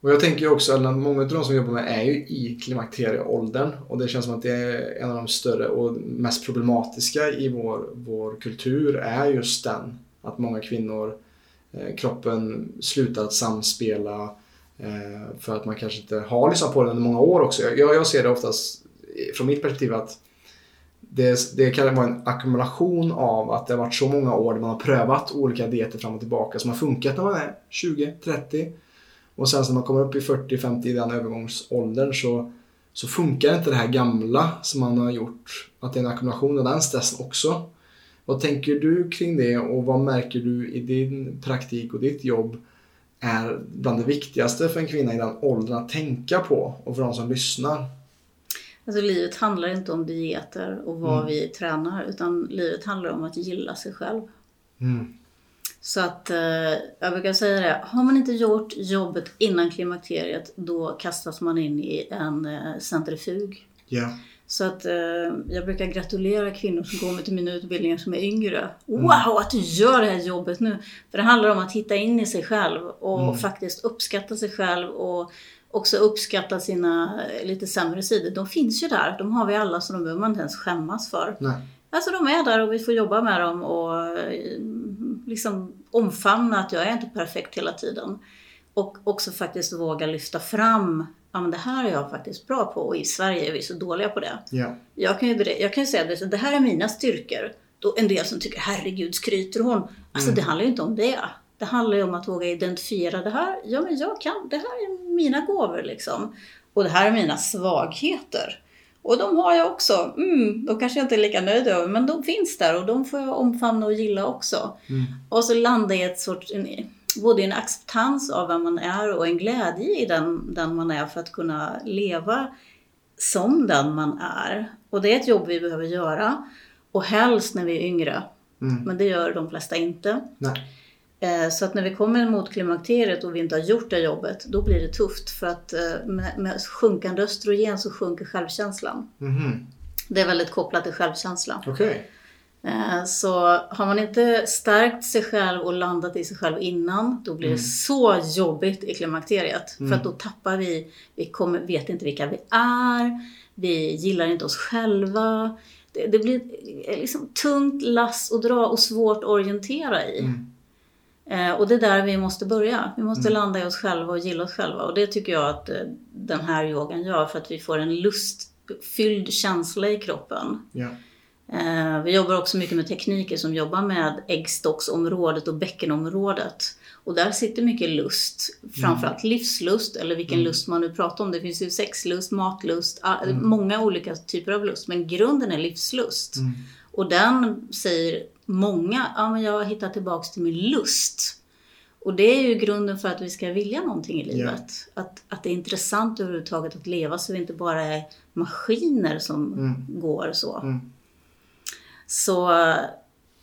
Och jag tänker också att många av de som jobbar med är ju i klimakterieåldern och det känns som att det är en av de större och mest problematiska i vår, vår kultur är just den. Att många kvinnor, eh, kroppen slutar att samspela Eh, för att man kanske inte har lyssnat på den under många år också. Jag, jag ser det oftast från mitt perspektiv att det, det kan vara en ackumulation av att det har varit så många år där man har prövat olika dieter fram och tillbaka som har funkat när man är 20, 30 och sen när man kommer upp i 40-50 i den övergångsåldern så, så funkar inte det här gamla som man har gjort. Att det är en ackumulation av den stressen också. Vad tänker du kring det och vad märker du i din praktik och ditt jobb är bland det viktigaste för en kvinna i den åldern att tänka på och för de som lyssnar? Alltså livet handlar inte om dieter och vad mm. vi tränar utan livet handlar om att gilla sig själv. Mm. Så att eh, jag brukar säga det, har man inte gjort jobbet innan klimakteriet då kastas man in i en eh, centrifug. Yeah. Så att eh, jag brukar gratulera kvinnor som går med till mina utbildningar som är yngre. Mm. Wow, att du gör det här jobbet nu! För det handlar om att hitta in i sig själv och mm. faktiskt uppskatta sig själv och också uppskatta sina eh, lite sämre sidor. De finns ju där, de har vi alla så de behöver man inte ens skämmas för. Nej. Alltså de är där och vi får jobba med dem och eh, liksom omfamna att jag är inte perfekt hela tiden. Och också faktiskt våga lyfta fram, ja men det här är jag faktiskt bra på och i Sverige är vi så dåliga på det. Ja. Jag kan ju, jag kan ju säga att det här är mina styrkor. Då en del som tycker, herregud skryter hon? Alltså mm. det handlar ju inte om det. Det handlar ju om att våga identifiera det här, ja men jag kan, det här är mina gåvor liksom. Och det här är mina svagheter. Och de har jag också. Mm, då kanske jag inte är lika nöjd över, men de finns där och de får jag omfamna och gilla också. Mm. Och så landa i ett sorts, en, både en acceptans av vem man är och en glädje i den, den man är för att kunna leva som den man är. Och det är ett jobb vi behöver göra. Och helst när vi är yngre. Mm. Men det gör de flesta inte. Eh, så att när vi kommer mot klimakteriet och vi inte har gjort det jobbet, då blir det tufft. För att eh, med, med sjunkande östrogen så sjunker självkänslan. Mm. Det är väldigt kopplat till självkänsla. Okay. Eh, så har man inte stärkt sig själv och landat i sig själv innan, då blir det mm. så jobbigt i klimakteriet. Mm. För att då tappar vi, vi kommer, vet inte vilka vi är, vi gillar inte oss själva. Det, det blir liksom tungt lass att dra och svårt att orientera i. Mm. Eh, och det är där vi måste börja. Vi måste mm. landa i oss själva och gilla oss själva. Och det tycker jag att eh, den här yogan gör för att vi får en lustfylld känsla i kroppen. Ja. Eh, vi jobbar också mycket med tekniker som jobbar med äggstocksområdet och bäckenområdet. Och där sitter mycket lust, framförallt mm. livslust eller vilken mm. lust man nu pratar om. Det finns ju sexlust, matlust, mm. många olika typer av lust. Men grunden är livslust. Mm. Och den säger många, ja men jag har hittat tillbaks till min lust. Och det är ju grunden för att vi ska vilja någonting i livet. Ja. Att, att det är intressant överhuvudtaget att leva så vi inte bara är maskiner som mm. går så. Så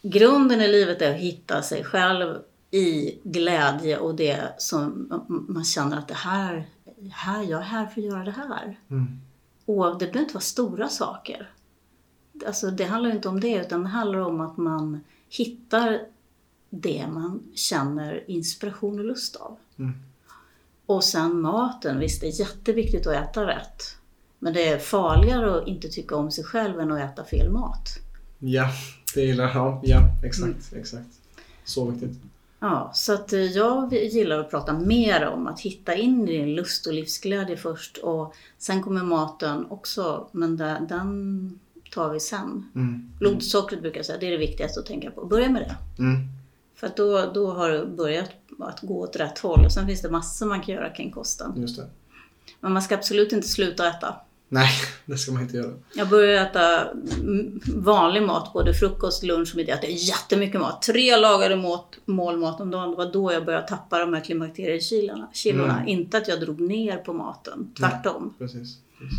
grunden i livet är att hitta sig själv i glädje och det som man känner att det här, här jag är här för att göra det här. Mm. Och det behöver inte vara stora saker alltså det handlar inte om det utan det handlar om att man hittar det man känner inspiration och lust av. Mm. Och sen maten, visst det är jätteviktigt att äta rätt. Men det är farligare att inte tycka om sig själv än att äta fel mat. Ja, det gillar jag. Ja, exakt, mm. exakt. Så viktigt. Ja, så att eh, jag gillar att prata mer om att hitta in i din lust och livsglädje först och sen kommer maten också, men den tar vi sen. Mm. Blodsockret brukar jag säga, det är det viktigaste att tänka på. Börja med det. Mm. För att då, då har du börjat att gå åt rätt håll. Och sen finns det massor man kan göra kring kosten. Just det. Men man ska absolut inte sluta äta. Nej, [LAUGHS] det ska man inte göra. Jag börjar äta vanlig mat, både frukost, lunch och middag. Det är jättemycket mat. Tre lagade mat, målmat om dagen. Det var då jag började tappa de här klimakteriekilona. Mm. Inte att jag drog ner på maten, tvärtom. Nej, precis. precis.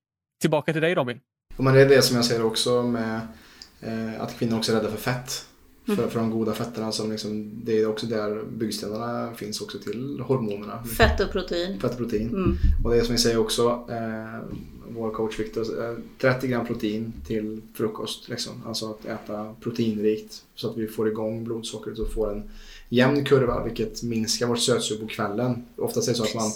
Tillbaka till dig Robin. Men det är det som jag säger också med eh, att kvinnor också är rädda för fett. Mm. För, för de goda fetterna som liksom, det är också där byggstenarna finns också till hormonerna. Fett och protein. Fett och protein. Mm. Och det är som vi säger också, eh, vår coach Victor, eh, 30 gram protein till frukost. Liksom. Alltså att äta proteinrikt så att vi får igång blodsockret och får en jämn kurva vilket minskar vårt sötsug på kvällen. Oftast är det så att man,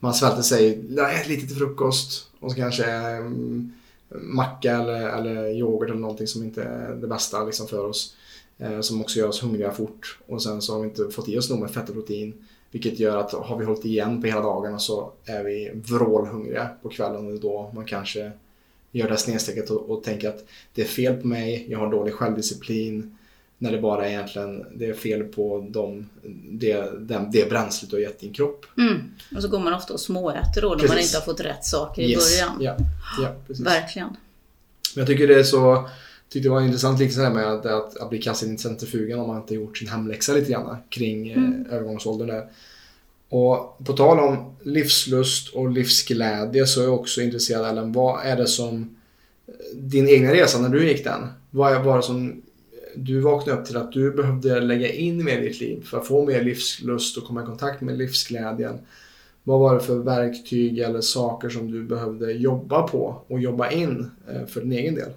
man svälter sig, ät lite till frukost och så kanske um, macka eller, eller yoghurt eller någonting som inte är det bästa liksom för oss. Eh, som också gör oss hungriga fort. Och sen så har vi inte fått i oss nog med fett och protein. Vilket gör att har vi hållit igen på hela dagarna så är vi vrålhungriga på kvällen och då man kanske gör det här snedsteget och, och tänker att det är fel på mig, jag har dålig självdisciplin. När det bara är egentligen det är fel på dem, det, det, det bränslet du har gett din kropp. Mm. Och så går man ofta och småäter då när man inte har fått rätt saker i yes. början. Ja. Ja, precis. Verkligen. Men jag tycker det är så tyckte det var intressant liksom med att, att, att bli kastad i centrifugen om man inte gjort sin hemläxa lite grann kring eh, mm. eh, övergångsåldern där. Och på tal om livslust och livsglädje så är jag också intresserad Ellen, vad är det som din egna resa när du gick den? Vad var det som du vaknade upp till att du behövde lägga in mer i ditt liv för att få mer livslust och komma i kontakt med livsglädjen. Vad var det för verktyg eller saker som du behövde jobba på och jobba in eh, för din egen del?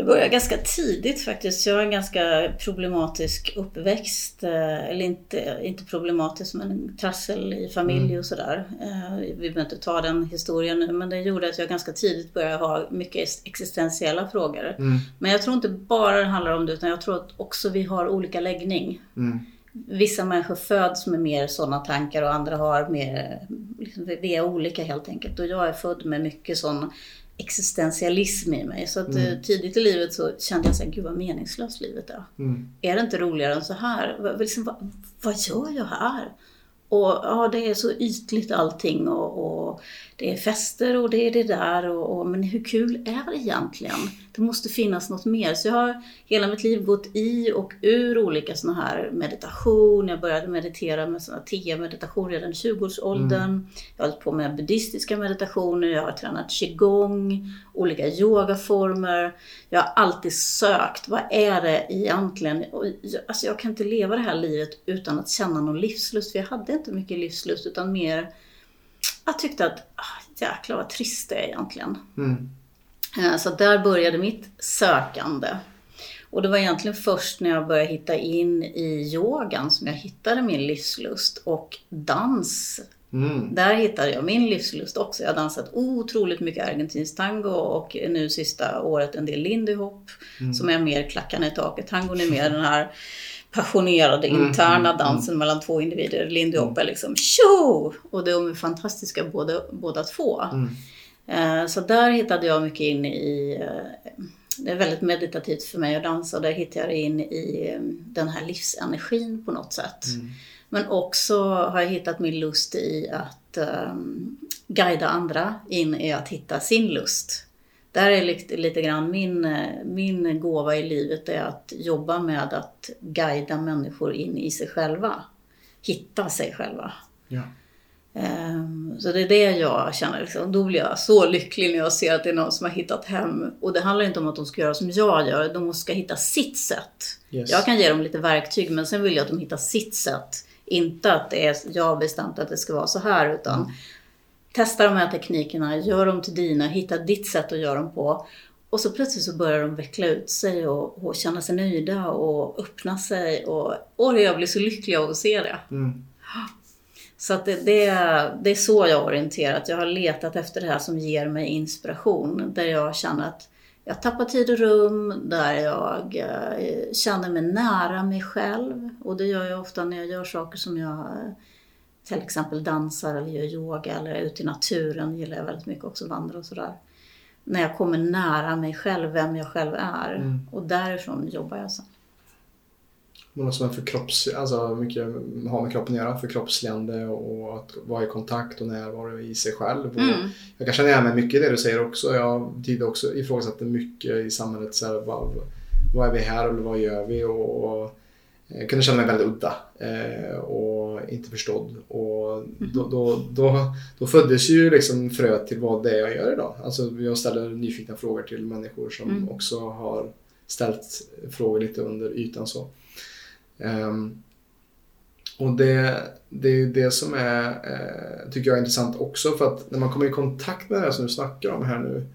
Det började ganska tidigt faktiskt. Jag har en ganska problematisk uppväxt. Eh, eller inte, inte problematisk men trassel i familj mm. och sådär. Eh, vi behöver inte ta den historien nu men det gjorde att jag ganska tidigt började ha mycket existentiella frågor. Mm. Men jag tror inte bara det handlar om det utan jag tror att också vi har olika läggning. Mm. Vissa människor föds med mer sådana tankar och andra har mer, liksom, vi är olika helt enkelt. Och jag är född med mycket sån existentialism i mig. Så att mm. Eh, tidigt i livet så kände jag så här, gud vad meningslöst livet är. Mm. Är det inte roligare än så här? Liksom, vad, vad gör jag här? Och ja, det är så ytligt allting och, och det är fester och det är det där. Och, och, men hur kul är det egentligen? Det måste finnas något mer. Så jag har hela mitt liv gått i och ur olika sådana här meditation. Jag började meditera med sådana TM-meditation redan i 20-årsåldern. Mm. Jag har hållit på med buddhistiska meditationer. Jag har tränat qigong, olika yogaformer. Jag har alltid sökt, vad är det egentligen? Och, alltså jag kan inte leva det här livet utan att känna någon livslust. För jag hade inte mycket livslust utan mer jag tyckte att, ah, jäklar vad trist det är egentligen. Mm. Eh, så där började mitt sökande. Och det var egentligen först när jag började hitta in i yogan som jag hittade min livslust och dans. Mm. Där hittade jag min livslust också. Jag har dansat otroligt mycket argentinsk tango och nu sista året en del lindy hop. Mm. Som är mer klackarna i taket. Tangon är mer den här passionerade mm, interna mm, dansen mm. mellan två individer. Lindy Hop är liksom tjo! Och de är fantastiska båda, båda två. Eh, så där hittade jag mycket in i eh, det är väldigt meditativt för mig att dansa och där hittade jag in i eh, den här livsenergin på något sätt. Mm. Men också har jag hittat min lust i att um, guida andra in i att hitta sin lust. Där är lite, lite grann min, min gåva i livet är att jobba med att guida människor in i sig själva. Hitta sig själva. Ja. Um, så det är det jag känner. Liksom. Då blir jag så lycklig när jag ser att det är någon som har hittat hem. Och det handlar inte om att de ska göra som jag gör. De ska hitta sitt sätt. Yes. Jag kan ge dem lite verktyg men sen vill jag att de hittar sitt sätt. Inte att det är jag har bestämt att det ska vara så här utan mm. Testa de här teknikerna, gör dem till dina, hitta ditt sätt att göra dem på. Och så plötsligt så börjar de veckla ut sig och, och känna sig nöjda och öppna sig. Och, och jag blir så lycklig av att se det. Mm. Så att det, det, det, är så jag har orienterat. Jag har letat efter det här som ger mig inspiration. Där jag känner att jag tappar tid och rum, där jag eh, känner mig nära mig själv. Och det gör jag ofta när jag gör saker som jag till exempel dansar eller gör yoga eller är ute i naturen gillar jag väldigt mycket också, vandra och sådär. när jag kommer nära mig själv, vem jag själv är. Mm. Och därifrån jobbar jag sen. Men också med förkropps, alltså mycket har med kroppen att göra, förkroppsligande och att vara i kontakt och närvaro i sig själv. Och Mm. Jag kan känna igen mig mycket i det du säger också. Jag tidigare också ifrågasatt mycket i samhället. Så här, vad, vad är vi här eller vad gör vi? Och, och jag kunde känna mig väldigt udda eh, och inte förstådd. Och då, då, då, då föddes ju liksom fröet till vad det är jag gör idag. Alltså jag ställer nyfikna frågor till människor som Mm. också har ställt frågor lite under ytan. så. Ehm, och det, det är det som är, eh, tycker jag är intressant också för att när man kommer i kontakt med det här som du snackar om här nu.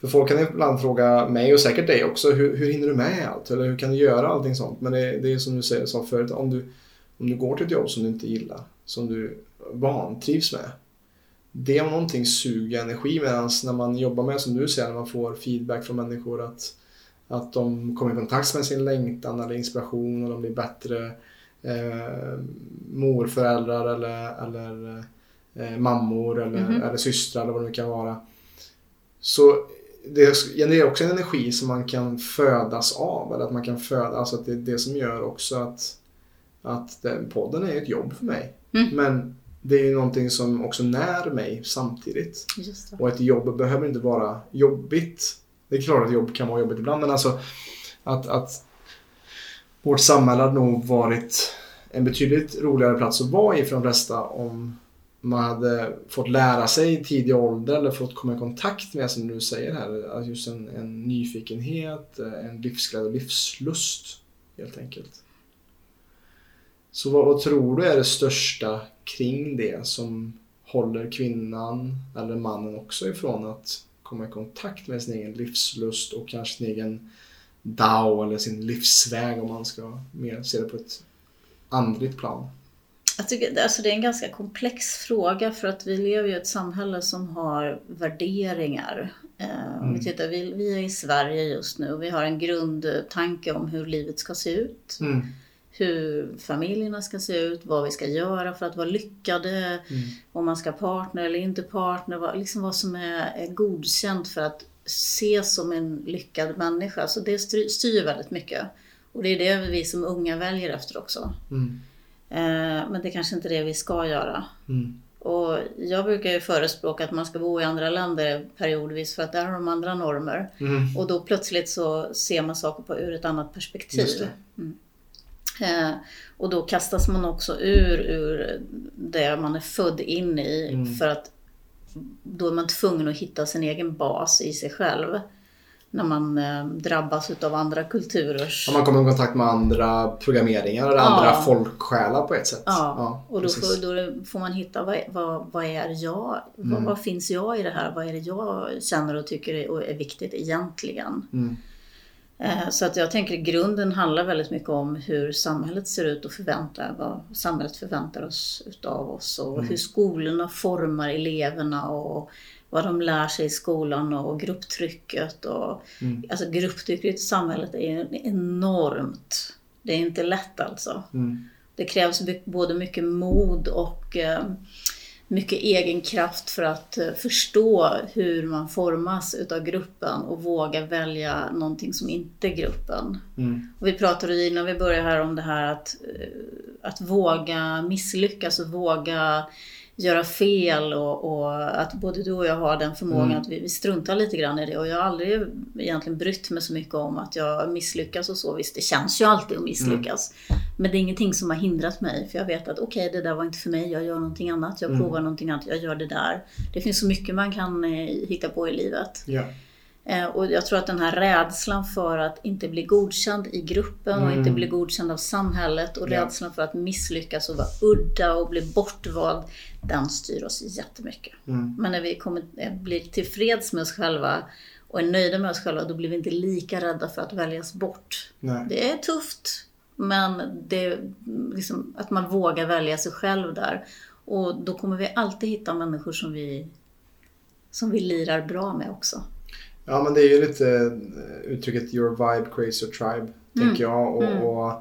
För folk kan ibland fråga mig och säkert dig också, hur, hur hinner du med allt? Eller hur kan du göra allting sånt? Men det, det är som du säger, sa förut, om du, om du går till ett jobb som du inte gillar, som du vantrivs med. Det om någonting suger energi medan när man jobbar med, som du säger, när man får feedback från människor att, att de kommer i kontakt med sin längtan eller inspiration och de blir bättre eh, morföräldrar eller, eller eh, mammor eller, Mhm. eller systrar eller vad det nu kan vara. Så det genererar också en energi som man kan födas av. Eller att man kan föda, alltså att det är det som gör också att, att den, podden är ett jobb för mig. Mm. Men det är ju någonting som också när mig samtidigt. Och ett jobb behöver inte vara jobbigt. Det är klart att jobb kan vara jobbigt ibland men alltså att, att vårt samhälle hade nog varit en betydligt roligare plats att vara i för de flesta om man hade fått lära sig i tidig ålder eller fått komma i kontakt med, som du säger här, just en, en nyfikenhet, eh, en livsglädje och livslust helt enkelt. Så vad, vad tror du är det största kring det som håller kvinnan eller mannen också ifrån att komma i kontakt med sin egen livslust och kanske sin egen Dao eller sin livsväg om man ska mer se det på ett andligt plan. Jag tycker, alltså det är en ganska komplex fråga för att vi lever i ett samhälle som har värderingar. Eh, om vi, Mm. tittar, vi, vi är i Sverige just nu och vi har en grundtanke om hur livet ska se ut. Mm. Hur familjerna ska se ut, vad vi ska göra för att vara lyckade, Mm. om man ska partner eller inte partner, vad, liksom vad som är, är godkänt för att ses som en lyckad människa. Så det styr väldigt mycket. Och det är det vi som unga väljer efter också. Mm. Eh, men det är kanske inte är det vi ska göra. Mm. Och jag brukar ju förespråka att man ska bo i andra länder periodvis för att där har de andra normer. Mm. Och då plötsligt så ser man saker på ur ett annat perspektiv. det. Eh, och då kastas man också ur, ur det man är född in i Mm. för att då är man tvungen att hitta sin egen bas i sig själv. När man eh, drabbas utav andra kulturers... Om man kommer i kontakt med andra programmeringar eller Ja. andra folksjälar på ett sätt. Ja, och då får, då får man hitta vad, vad, vad är jag? Vad, Mm. vad finns jag i det här? Vad är det jag känner och tycker är, är viktigt egentligen? Mm. Eh, Så att jag tänker att grunden handlar väldigt mycket om hur samhället ser ut och förväntar, vad samhället förväntar oss utav oss och Mm. hur skolorna formar eleverna och vad de lär sig i skolan och grupptrycket. Och, Mm. Alltså grupptrycket i samhället är enormt. Det är inte lätt alltså. Mm. Det krävs både mycket mod och eh, mycket egen kraft för att eh, förstå hur man formas utav gruppen och våga välja någonting som inte är gruppen. Mm. Och vi pratade ju innan vi började här om det här att, eh, att våga misslyckas och våga göra fel och, och att både du och jag har den förmågan Mm. att vi, vi struntar lite grann i det. Och jag har aldrig egentligen brytt mig så mycket om att jag misslyckas och så. Visst, det känns ju alltid att misslyckas. Men det är ingenting som har hindrat mig. För jag vet att okej, det där var inte för mig. Jag gör någonting annat. Jag Mm. provar någonting annat. Jag gör det där. Det finns så mycket man kan eh, hitta på i livet. Ja. Eh, Och jag tror att den här rädslan för att inte bli godkänd i gruppen och Mm. inte bli godkänd av samhället och Ja. rädslan för att misslyckas och vara udda och bli bortvald, den styr oss jättemycket. Mm. Men när vi kommer, eh, blir tillfreds med oss själva och är nöjda med oss själva, då blir vi inte lika rädda för att väljas bort. Nej. Det är tufft, men det liksom att man vågar välja sig själv där. Och då kommer vi alltid hitta människor som vi, som vi lirar bra med också. Ja men det är ju lite eh, uttrycket your vibe creates your tribe. Mm. Tänker jag. Och, Mm. och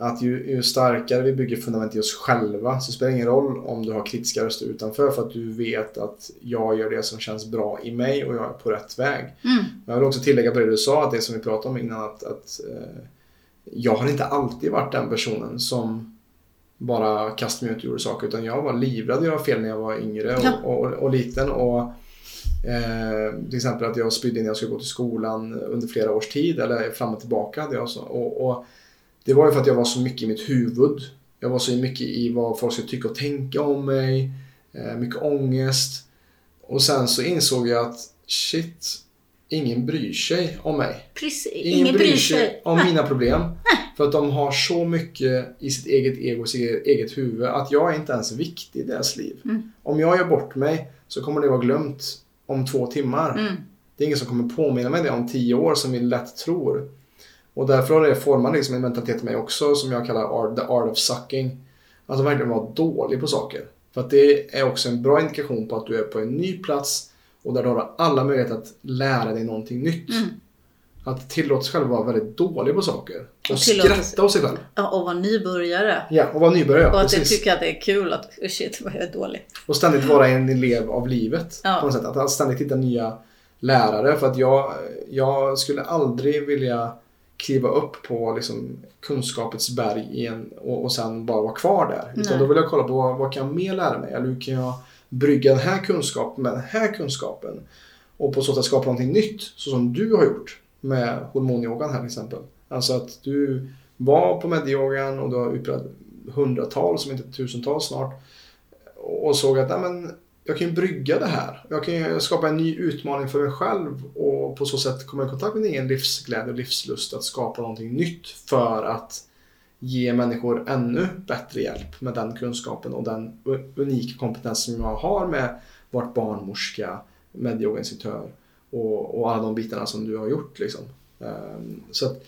att ju, ju starkare vi bygger fundament i oss själva så spelar det ingen roll om du har kritiska röster utanför för att du vet att jag gör det som känns bra i mig och jag är på rätt väg. Mm. Men jag vill också tillägga på det du sa, att det som vi pratade om innan att, att eh, jag har inte alltid varit den personen som bara kastade mig ut och gjorde saker utan jag var livrädd att göra fel när jag var yngre och, Ja. och, och, och liten. Och, eh, till exempel att jag spydde när jag skulle gå till skolan under flera års tid eller fram och tillbaka. hade jag så. Och, och det var ju för att jag var så mycket i mitt huvud. Jag var så mycket i vad folk skulle tycka och tänka om mig. Eh, mycket ångest. Och sen så insåg jag att shit, ingen bryr sig om mig. Precis. Ingen, Ingen bryr sig. om Nej. mina problem. För att de har så mycket i sitt eget ego, sitt eget huvud, att jag är inte ens viktig i deras liv. Mm. Om jag gör bort mig så kommer det vara glömt om två timmar. Mm. Det är ingen som kommer påminna mig det om tio år som vi lätt tror. Och därför har det format liksom en mentalitet i mig också som jag kallar the art of sucking. Alltså verkligen vara dålig på saker. För att det är också en bra indikation på att du är på en ny plats och där du har alla möjligheter att lära dig någonting nytt. Mm. Att tillåta sig själv vara väldigt dålig på saker. Och, Och skratta åt sig själv. Ja, och vara nybörjare. Ja, och vara nybörjare. Och att precis. tycker att det är kul att oh shit vad jag är dålig. Och ständigt vara en elev av livet. Ja. På något sätt. Att ständigt hitta nya lärare. För att jag, jag skulle aldrig vilja kliva upp på liksom, kunskapets berg igen och, och sen bara vara kvar där. Utan Nej. då vill jag kolla på vad, vad kan jag mer lära mig? Eller hur kan jag brygga den här kunskapen med den här kunskapen? Och på så sätt skapa någonting nytt. Så som du har gjort med hormonyogan här till exempel. Alltså att du var på medyogan och du har utbildat hundratals, om inte tusentals snart. Och såg att nej, men, jag kan ju brygga det här. Jag kan ju skapa en ny utmaning för mig själv och på så sätt komma i kontakt med min egen livsglädje och livslust att skapa någonting nytt för att ge människor ännu bättre hjälp med den kunskapen och den unika kompetens som jag har med vart barnmorska, medieorganisatör och, och alla de bitarna som du har gjort. Liksom. Ehm, så att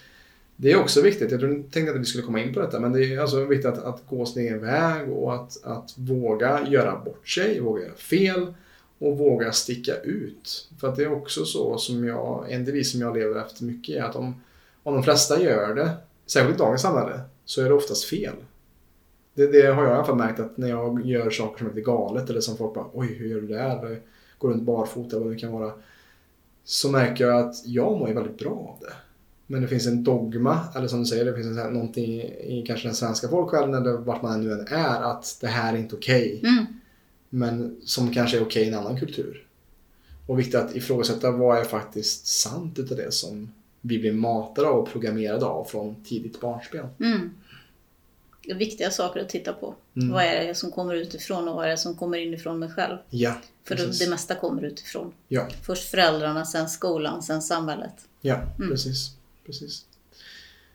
det är också viktigt. Jag tänkte att vi skulle komma in på detta men det är alltså viktigt att, att gå sin egen väg och att, att våga göra bort sig, våga göra fel och våga sticka ut. För att det är också så som jag, en devis som jag lever efter mycket är att om, om de flesta gör det, särskilt i dagens samhälle, så är det oftast fel. Det, det har jag i alla fall märkt att när jag gör saker som är lite galet eller som folk bara oj hur gör du det här? Går runt barfota eller vad det kan vara. Så märker jag att jag mår ju väldigt bra av det. Men det finns en dogma, eller som du säger, det finns en, någonting i kanske den svenska folksjälen eller vart man nu än är, att det här är inte okej. Mm. Men som kanske är okej i en annan kultur. Och viktigt att ifrågasätta vad är faktiskt sant utav det som vi blir matade av och programmerade av från tidigt barnsben. Mm. Viktiga saker att titta på. Mm. Vad är det som kommer utifrån och vad är det som kommer inifrån mig själv? Ja, För det, precis. det mesta kommer utifrån. Ja, Först föräldrarna, sen skolan, sen samhället. ja Mm. precis, precis.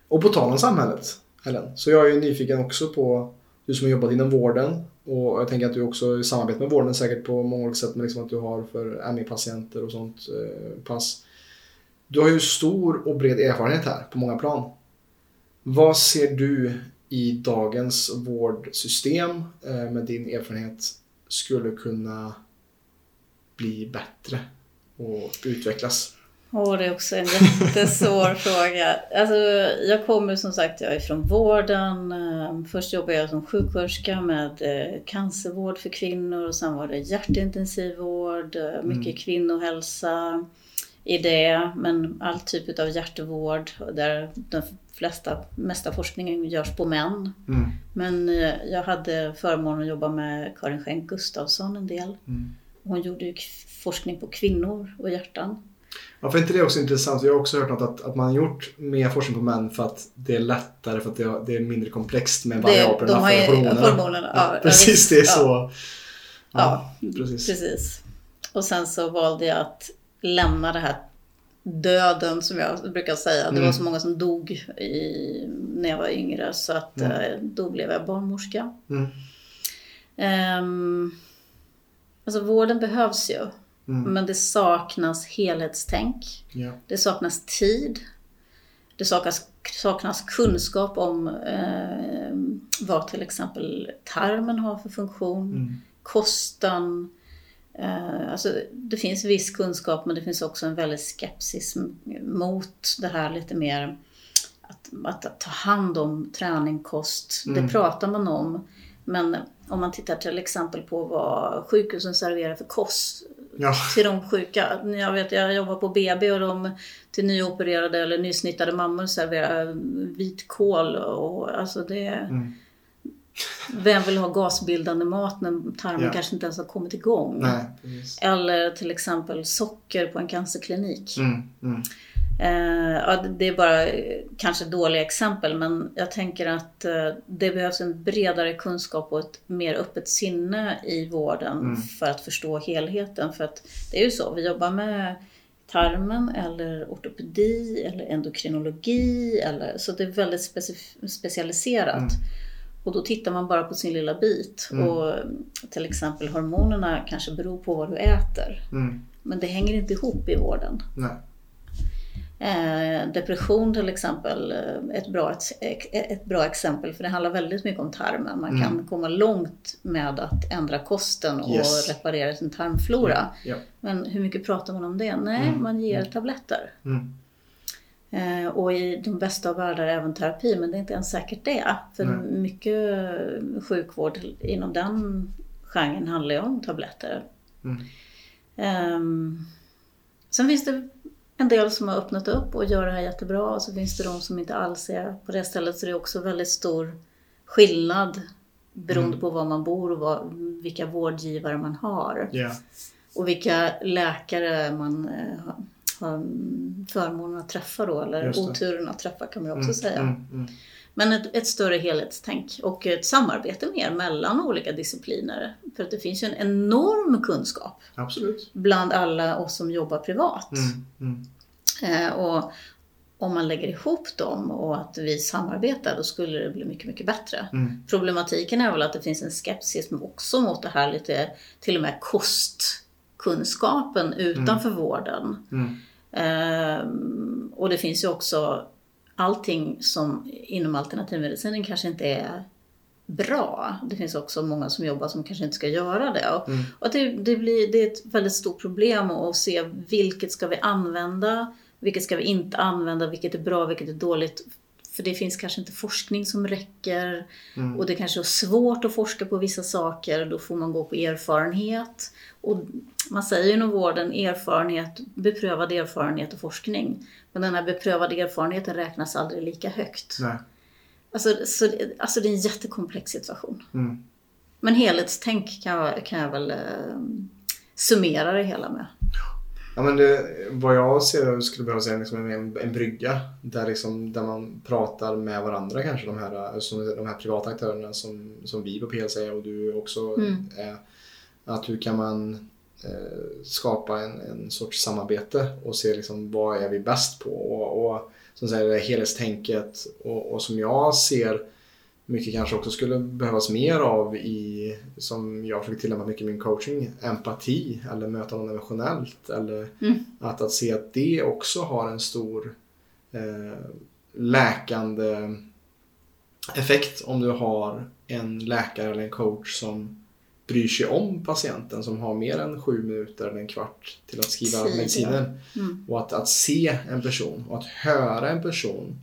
Och på tal om samhället, Helen, så jag är ju nyfiken också på du som har jobbat inom vården och jag tänker att du också samarbetar med vården säkert på många olika sätt, men liksom att du har för ME-patienter och sånt eh, pass. Du har ju stor och bred erfarenhet här på många plan. Vad ser du i dagens vårdsystem eh, med din erfarenhet skulle kunna bli bättre och utvecklas? Åh, det är också en jättesvår [LAUGHS] fråga. Alltså, jag kommer som sagt jag är från vården. Eh, Först jobbade jag som sjuksköterska med eh, cancervård för kvinnor och sen var det hjärtintensivvård, eh, mycket kvinnohälsa i det, men all typ av hjärtvård där den flesta, mesta forskningen görs på män. Mm. Men eh, jag hade förmånen att jobba med Karin Schenk Gustafsson en del. Mm. Hon gjorde ju forskning på kvinnor och hjärtan. Varför är inte det också intressant? Jag har också hört något att, att man gjort mer forskning på män för att det är lättare för att det, har- det är mindre komplext med variablerna de har för hormonerna. hormonerna. Ja, Ja, precis, det är Ja. så. Ja, precis. precis. Och sen så valde jag att lämna det här döden som jag brukar säga. Det Mm. var så många som dog i, när jag var yngre så att Mm. eh, då blev jag barnmorska. Mm. Ehm, alltså vården behövs ju. Mm. Men det saknas helhetstänk. Ja. Det saknas tid. Det saknas, saknas kunskap om eh, vad till exempel tarmen har för funktion. Mm. Kosten. Eh, alltså, det finns viss kunskap men det finns också en väldig skepsis mot det här lite mer att att, att ta hand om träning, kost, Mm. det pratar man om. Men om man tittar till exempel på vad sjukhusen serverar för kost Ja. till de sjuka. Jag vet, jag jobbar på BB och de till nyopererade eller nysnittade mammor serverar vitkål och alltså det... Mm. Vem vill ha gasbildande mat när tarmen Ja. kanske inte ens har kommit igång? Nej, precis. Eller till exempel socker på en cancerklinik. Mm, mm. Eh, ja, det- är bara eh, kanske dåliga exempel men jag tänker att eh, det behövs en bredare kunskap och ett mer öppet sinne i vården Mm. för att förstå helheten. För att det är ju så, vi jobbar med tarmen eller ortopedi eller endokrinologi. Eller, så det är väldigt specialiserat. Mm. Och då tittar man bara på sin lilla bit. Mm. Och till exempel hormonerna kanske beror på vad du äter. Mm. Men det hänger inte ihop i vården. Nej. Eh, depression till exempel, eh, ett bra, ett, ett bra exempel för det handlar väldigt mycket om tarmen. Man Mm. kan komma långt med att ändra kosten och Yes. reparera sin tarmflora. Ja. Men hur mycket pratar man om det? Nej, Mm. man ger Mm. tabletter. Eh, och i de bästa av världar även terapi, men det är inte ens säkert det. För Nej. mycket sjukvård inom den genren handlar ju om tabletter. Mm. Ehm, sen finns det en del som har öppnat upp och gör det här jättebra och så finns det de som inte alls är på det stället. Så det är också väldigt stor skillnad beroende Mm. på var man bor och vad, vilka vårdgivare man har. Ja. Och vilka läkare man eh, har, förmånen att träffa då, eller oturen att träffa kan man också Mm, säga. mm, mm. Men ett, ett större helhetstänk och ett samarbete mer mellan olika discipliner. För att det finns ju en enorm kunskap Absolut. bland alla oss som jobbar privat. Mm, mm. Eh, och om man lägger ihop dem och att vi samarbetar, då skulle det bli mycket, mycket bättre. Mm. Problematiken är väl att det finns en skepsis också mot det här lite, till och med kostkunskapen utanför vården. Mm. Ehm, och det finns ju också allting som inom alternativmedicinen kanske inte är bra. Det finns också många som jobbar som kanske inte ska göra det. Och, Mm. och det, det, blir, det är ett väldigt stort problem att se vilket ska vi använda, vilket ska vi inte använda, vilket är bra, vilket är dåligt. För det finns kanske inte forskning som räcker Mm. och det kanske är svårt att forska på vissa saker. Då får man gå på erfarenhet. Och man säger inom vården erfarenhet, beprövad erfarenhet och forskning. Men den här beprövade erfarenheten räknas aldrig lika högt. Nej. Alltså, så, alltså det är en jättekomplex situation. Mm. Men helhetstänk kan jag, kan jag väl eh, summera det hela med. Ja, men det, vad jag ser skulle behöva säga liksom en, en brygga där, liksom, där man pratar med varandra kanske. De här, som, de här privata aktörerna som, som vi på PLC och du också Mm. är. Att hur kan man eh, skapa en, en sorts samarbete och se liksom, vad är vi bäst på. Och, och som säger det helhetstänket och, och som jag ser mycket kanske också skulle behövas mer av i, som jag försöker tillämpa mycket i min coaching, empati eller möta någon emotionellt. Eller Mm. att, att se att det också har en stor eh, läkande effekt om du har en läkare eller en coach som bryr sig om patienten som har mer än sju minuter eller en kvart till att skriva medicinen. Mm. Och att, att se en person och att höra en person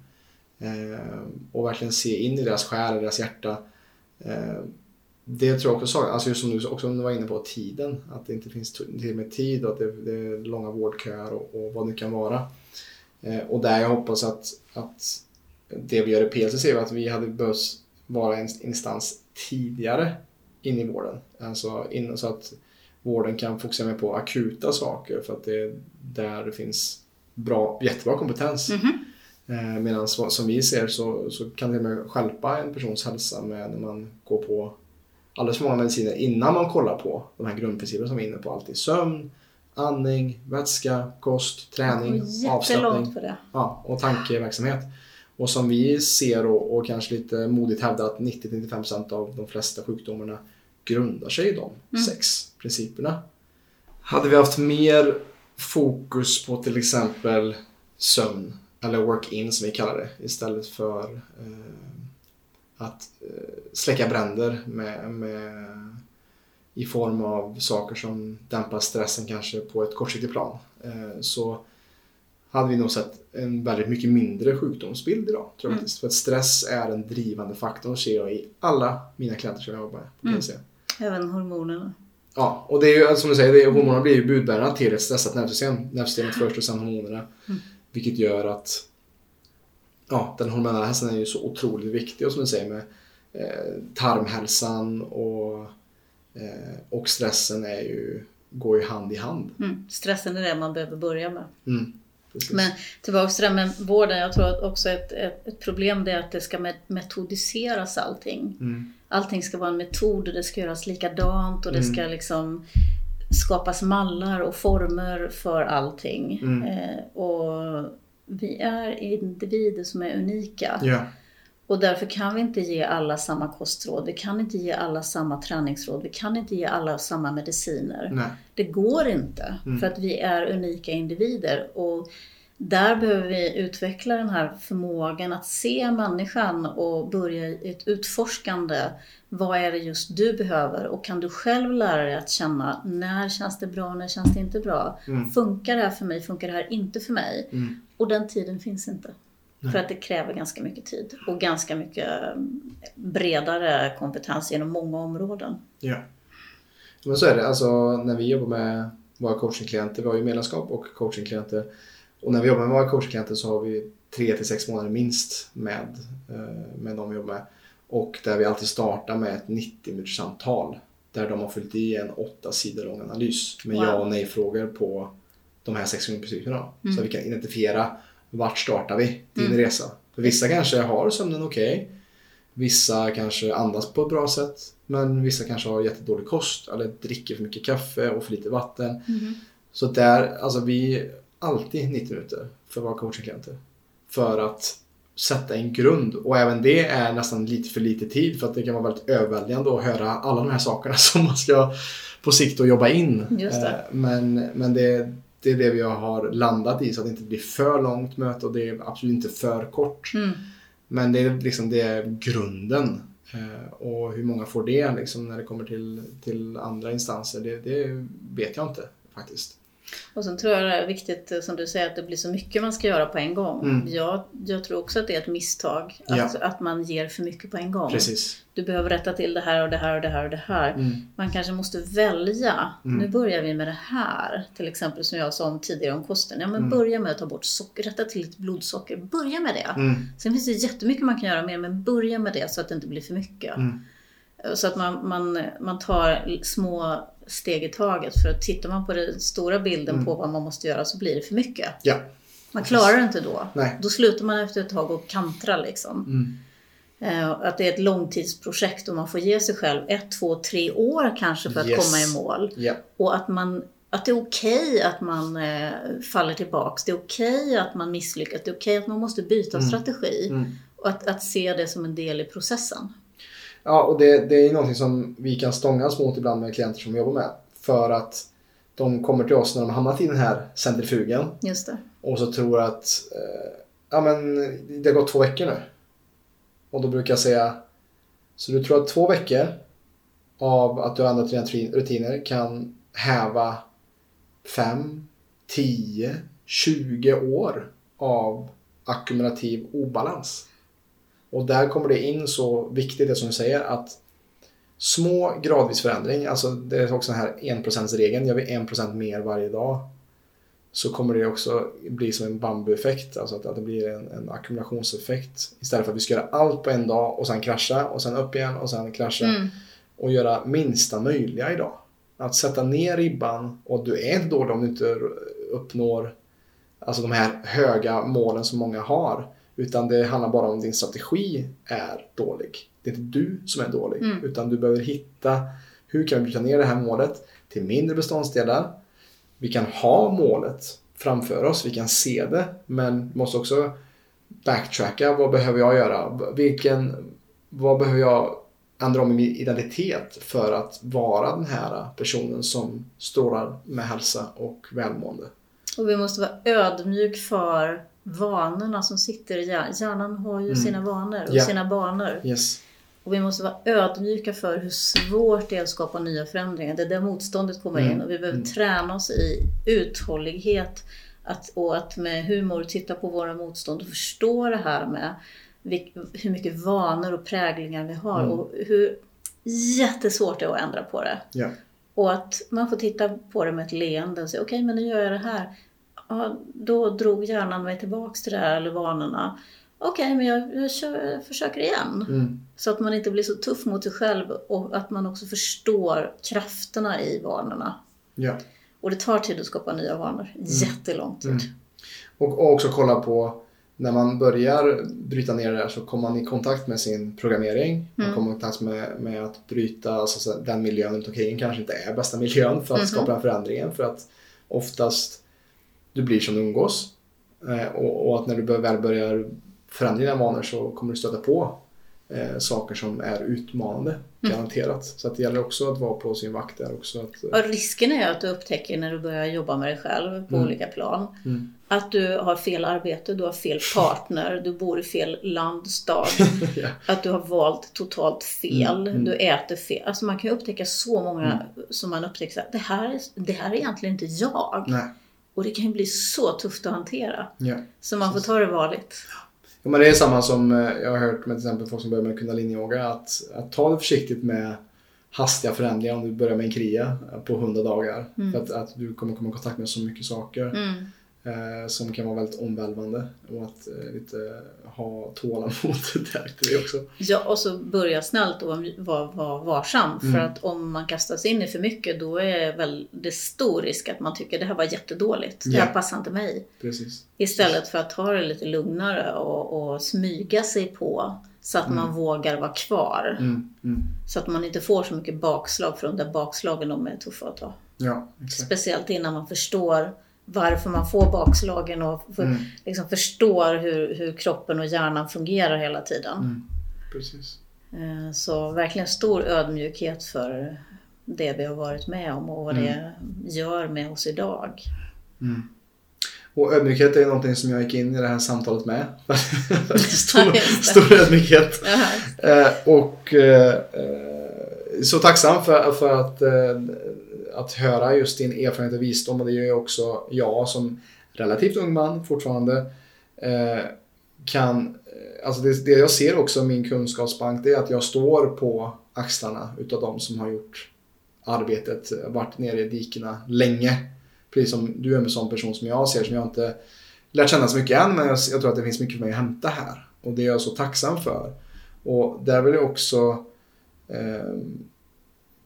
Eh, och verkligen se in i deras själ, och deras hjärta. Eh, det tror jag också saknas, alltså just som du också var inne på, tiden. Att det inte finns till med tid och att det, det är långa vårdköer och, och vad det kan vara. Eh, och där jag hoppas att, att det vi gör i PLC är att vi hade behövt vara en instans tidigare in i vården. Alltså in, så att vården kan fokusera mer på akuta saker för att det är där det finns bra, jättebra kompetens. Mm -hmm. Medan som vi ser så, så kan det med stjälpa en persons hälsa med när man går på alldeles för många mediciner innan man kollar på de här grundprinciperna som vi är inne på. Alltid sömn, andning, vätska, kost, träning, avslappning ja, och tankeverksamhet. Och som vi ser och, och kanske lite modigt hävdar att 90-95% av de flesta sjukdomarna grundar sig i de Mm. sex principerna. Hade vi haft mer fokus på till exempel sömn eller work-in som vi kallar det istället för eh, att eh, släcka bränder med, med, i form av saker som dämpar stressen kanske på ett kortsiktigt plan. Eh, så hade vi nog sett en väldigt mycket mindre sjukdomsbild idag. Tror jag Mm. För att stress är en drivande faktor ser jag i alla mina klienter som jag jobbar med. Kan Mm. Även hormonerna. Ja, och det är ju alltså, som du säger, det, hormonerna blir ju budbärarna till ett stressat nervsystem. Nervsystemet först och sen hormonerna. Mm. Vilket gör att ja, den hormonella hälsan är ju så otroligt viktig och som du säger med eh, tarmhälsan och, eh, och stressen är ju, går ju hand i hand. Mm. Stressen är det man behöver börja med. Mm, precis. Men tillbaka till det här med vården. Jag tror att också ett, ett, ett problem är att det ska met- metodiseras allting. Mm, Allting ska vara en metod och det ska göras likadant och det Mm. ska liksom skapas mallar och former för allting. Mm. Eh, och vi är individer som är unika. ja, Och därför kan vi inte ge alla samma kostråd. Vi kan inte ge alla samma träningsråd. Vi kan inte ge alla samma mediciner. nej. Det går inte. Mm. För att vi är unika individer. Och där behöver vi utveckla den här förmågan att se människan och börja i ett utforskande. Vad är det just du behöver? Och kan du själv lära dig att känna när känns det bra, när känns det inte bra? Mm. Funkar det här för mig, funkar det här inte för mig? Mm. Och den tiden finns inte. Nej. För att det kräver ganska mycket tid och ganska mycket mm, bredare kompetens genom många områden. Ja. Men så är det. Alltså när vi jobbar med våra coachingklienter, vi har ju medlemskap och coachingklienter. Och när vi jobbar med våra coachingklienter så har vi tre till sex månader minst med, eh, med de vi jobbar med. Och där vi alltid startar med ett 90 minuters samtal. Där de har fyllt i en åtta sidor lång analys med Wow. ja och nej-frågor på de här sex principerna. Mm. Så vi kan identifiera vart startar vi din Mm. resa. För vissa kanske har sömnen okej. Vissa kanske andas på ett bra sätt. Men vissa kanske har jättedålig kost eller dricker för mycket kaffe och för lite vatten. Så där, alltså vi alltid 90 minuter för våra coachingklienter. För att sätta en grund. Och även det är nästan lite för lite tid för att det kan vara väldigt överväldigande att höra alla de här sakerna [LAUGHS] som man ska på sikt att jobba in. Det. Eh, Men, men det, det är det vi har landat i så att det inte blir för långt möte och det är absolut inte för kort. Mm. Men det är, liksom, det är grunden. Eh, och hur många får det liksom, när det kommer till, till andra instanser, det, det vet jag inte faktiskt. Och sen tror jag det är viktigt, eh, som du säger, att det blir så mycket man ska göra på en gång. Mm. Jag, jag tror också att det är ett misstag, Ja. att, att man ger för mycket på en gång. Precis. Du behöver rätta till det här och det här och det här och det här. Mm. Man kanske måste välja. Mm. Nu börjar vi med det här. Till exempel som jag sa om tidigare om kosten. Ja, men Mm. börja med att ta bort socker, rätta till ditt blodsocker. Börja med det. Mm. Sen finns det jättemycket man kan göra mer, men börja med det så att det inte blir för mycket. Mm. Så att man, man, man tar små steg i taget. För att tittar man på den stora bilden Mm. på vad man måste göra så blir det för mycket. Ja. Man klarar det inte då. Nej. Då slutar man efter ett tag och kantra liksom. Mm. Eh, Att det är ett långtidsprojekt och man får ge sig själv ett, två, tre år kanske för att Yes. komma i mål. Ja. Och att, man, att det är okej att man eh, faller tillbaks. Det är okej att man misslyckas. Det är okej att man måste byta Mm. strategi. Mm. Och att, att se det som en del i processen. Ja, och det, det är någonting som vi kan stångas mot ibland med klienter som vi jobbar med. För att de kommer till oss när de hamnat i den här centrifugen Just det. och så tror att eh, ja, men det har gått två veckor nu. Och då brukar jag säga så du tror att två veckor av att du har ändrat dina rutin- rutiner kan häva 5, 10, 20 år av ackumulativ obalans. Och där kommer det in så viktigt det som du säger att små gradvis förändring, alltså det är också den här 1%-regeln, gör vi 1% mer varje dag så kommer det också bli som en bambueffekt, alltså att, att det blir en, en ackumulationseffekt istället för att vi ska göra allt på en dag och sen krascha och sen upp igen och sen krascha Mm. och göra minsta möjliga idag. Att sätta ner ribban och du är inte dålig om du inte uppnår alltså de här höga målen som många har. Utan det handlar bara om din strategi är dålig. Det är inte du som är dålig. Mm. Utan du behöver hitta hur kan vi bryta ner det här målet till mindre beståndsdelar. Vi kan ha målet framför oss, vi kan se det. Men vi måste också backtracka. Vad behöver jag göra? Vilken, vad behöver jag ändra om i min identitet för att vara den här personen som strålar med hälsa och välmående? Och vi måste vara ödmjuk för vanorna som sitter i hjärnan. Hjärnan har ju Mm. sina vanor och Ja. sina banor. Yes. Och vi måste vara ödmjuka för hur svårt det är att skapa nya förändringar. Det är där motståndet kommer Mm. in och vi behöver Mm. träna oss i uthållighet. Att, och att med humor titta på våra motstånd och förstå det här med vilk, hur mycket vanor och präglingar vi har Mm. och hur jättesvårt det är att ändra på det. Ja. Och att man får titta på det med ett leende och säga okej men nu gör jag det här. Då drog hjärnan mig tillbaks till det här eller vanorna. Okej men jag, jag, kör, jag försöker igen. Mm. Så att man inte blir så tuff mot sig själv och att man också förstår krafterna i vanorna. Ja. Och det tar tid att skapa nya vanor. Jättelång tid. Mm. Och, och också kolla på när man börjar bryta ner det här så kommer man i kontakt med sin programmering. Man Mm. kommer i kontakt med, med att bryta alltså, den miljön runt omkring kanske inte är bästa miljön för att Mhm. skapa den förändringen. För att oftast du blir som du umgås. Eh, och, och att när du väl börjar förändra dina vanor så kommer du stöta på eh, saker som är utmanande. Mm. Garanterat. Så att det gäller också att vara på sin vakt där också. Att, eh, Och risken är att du upptäcker när du börjar jobba med dig själv på Mm. olika plan. Mm. Att du har fel arbete, du har fel [LAUGHS] partner, du bor i fel land, stad. [LAUGHS] ja. Att du har valt totalt fel, Mm, mm. du äter fel. Alltså man kan ju upptäcka så många som man upptäcker att det här, är- det här är egentligen inte jag. Nej. Och det kan ju bli så tufft att hantera. Ja. Så man får ta det varligt. Ja, men det är samma som eh, jag har hört med till exempel folk som börjar med kundaliniyoga. Att, att ta det försiktigt med hastiga förändringar om du börjar med en kriya på 100 dagar. Mm. För att, att du kommer komma i kontakt med så mycket saker Mm. Eh, som kan vara väldigt omvälvande. Och att eh, lite ha tålamod [LAUGHS] till det också. Ja, och så börja snällt och vara, vara varsam. För Mm. att om man kastar sig in i för mycket då är väl det stor risk att man tycker det här var jättedåligt. Det här Ja. passar inte mig. Precis. Istället för att ta det lite lugnare och, och smyga sig på så att man vågar vara kvar. Mm, mm. Så att man inte får så mycket bakslag för de där bakslagen de är tuffa att ta. Ja, exakt. Speciellt innan man förstår varför man får bakslagen och för, Mm. liksom förstår hur, hur kroppen och hjärnan fungerar hela tiden. Mm. Precis. Eh, Så verkligen stor ödmjukhet för det vi har varit med om och vad det gör med oss idag. Mm. Och ödmjukhet är någonting som jag gick in i det här samtalet med. [LAUGHS] stor, stor ödmjukhet. Eh, och eh, så tacksam för, för att, att höra just din erfarenhet och visdom. Och det gör ju också jag som relativt ung man fortfarande eh, kan... Eh, alltså det, det jag ser också i min kunskapsbank det är att jag står på axlarna utav de som har gjort arbetet, eh, varit nere i dikena länge. Precis som du är en sån person som jag ser som jag inte lärt känna så mycket än men jag, jag tror att det finns mycket för mig att hämta här. Och det är jag så tacksam för. Och där vill jag också eh,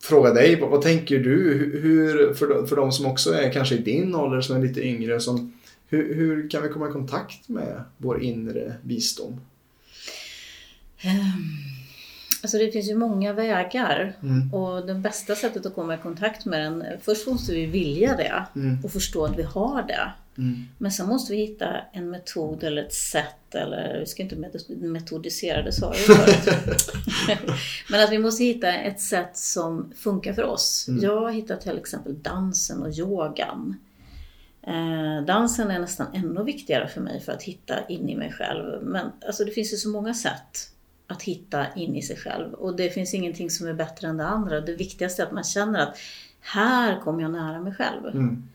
fråga dig, vad, vad tänker du? Hur, för, de- för de som också är kanske i din ålder, som är lite yngre, som, hur, hur kan vi komma i kontakt med vår inre visdom? Ehm, Alltså det finns ju många vägar Mm. och det bästa sättet att komma i kontakt med den, först måste vi vilja det Mm. och förstå att vi har det. Mm. Men sen måste vi hitta en metod eller ett sätt, eller vi ska inte met- metodisera, det sa jag förut. [LAUGHS] Men att vi måste hitta ett sätt som funkar för oss. Mm. Jag hittat till exempel dansen och yogan. Eh, dansen är nästan ännu viktigare för mig för att hitta in i mig själv. Men alltså, det finns ju så många sätt att hitta in i sig själv. Och det finns ingenting som är bättre än det andra. Det viktigaste är att man känner att här kommer jag nära mig själv. Mm.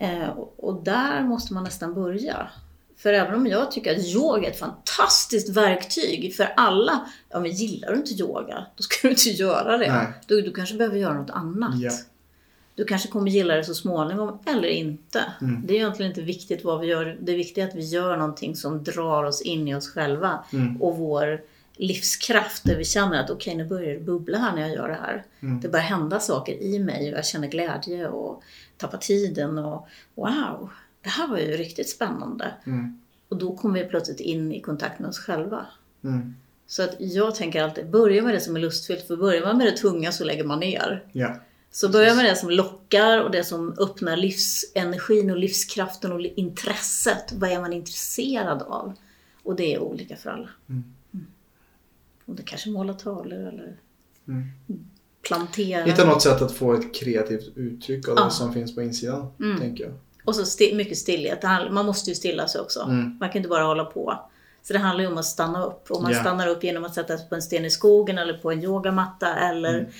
Eh, och- där måste man nästan börja. För även om jag tycker att yoga är ett fantastiskt verktyg för alla. Ja men gillar du inte yoga, då ska du inte göra det. Nej. Du, du kanske behöver göra något annat. Ja. Du kanske kommer gilla det så småningom, eller inte. Mm. Det är egentligen inte viktigt vad vi gör. Det viktiga är att vi gör någonting som drar oss in i oss själva. Mm. Och vår livskraft, där vi känner att okej, nu börjar det bubbla här när jag gör det här. Mm. Det börjar hända saker i mig och jag känner glädje och tappar tiden och wow, det här var ju riktigt spännande. Mm. Och då kommer vi plötsligt in i kontakt med oss själva. Mm. Så att jag tänker alltid, börja med det som är lustfyllt, för börjar man med det tunga så lägger man ner. Ja. Så börja med det som lockar och det som öppnar livsenergin och livskraften och intresset. Vad är man intresserad av? Och det är olika för alla. Mm. Och det kanske måla tavlor eller Mm. plantera. Hitta något sätt att få ett kreativt uttryck av det Ja. som finns på insidan, Mm. tänker jag. Och så sti- mycket stillhet. Det Man måste ju stilla sig också. Mm. Man kan inte bara hålla på. Så det handlar ju om att stanna upp. Och man Ja. stannar upp genom att sätta sig på en sten i skogen eller på en yogamatta eller Mm.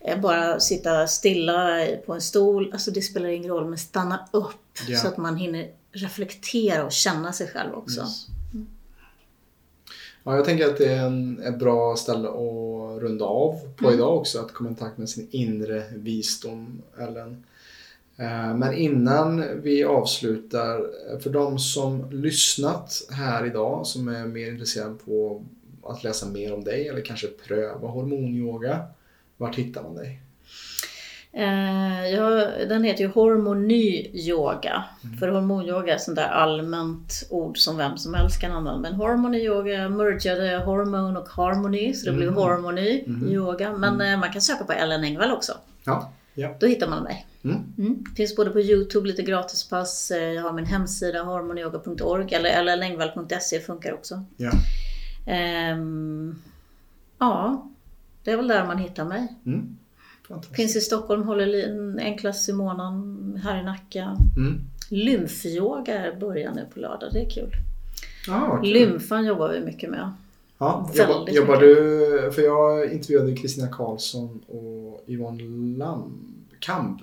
eh, bara sitta stilla på en stol. Alltså det spelar ingen roll, men stanna upp Ja. så att man hinner reflektera och känna sig själv också. Yes. Ja, jag tänker att det är en, ett bra ställe att runda av på Mm. idag också. Att komma i kontakt med sin inre visdom, Ellen. Eh, Men innan vi avslutar, för de som lyssnat här idag som är mer intresserade på att läsa mer om dig eller kanske pröva hormonyoga. Vart hittar man dig? Eh, ja, den heter ju hormony yoga. För hormonyoga är ett sånt där allmänt ord som vem som helst kan använda. Men hormony yoga mergade hormon och harmony, så det blir Mhm. hormony Mhm. yoga. Men eh, man kan söka på Ellen Engvall också. Ja, ja. Då hittar man mig. Mm. Mm. Finns både på Youtube, lite gratispass. Eh, Jag har min hemsida hormonyoga.org eller ellenengvall.se funkar också. ja. Ehm, ja, det är väl där man hittar mig. Mm. Finns i Stockholm, håller li- enklast i månaden här i Nacka. Mm. Lymfyoga börjar nu på lördag, det är kul. Ja, kul. Lymfan jobbar vi mycket med. Ja, jobbar, jobbar du, för jag intervjuade Kristina Karlsson och Yvonne Lamkamp.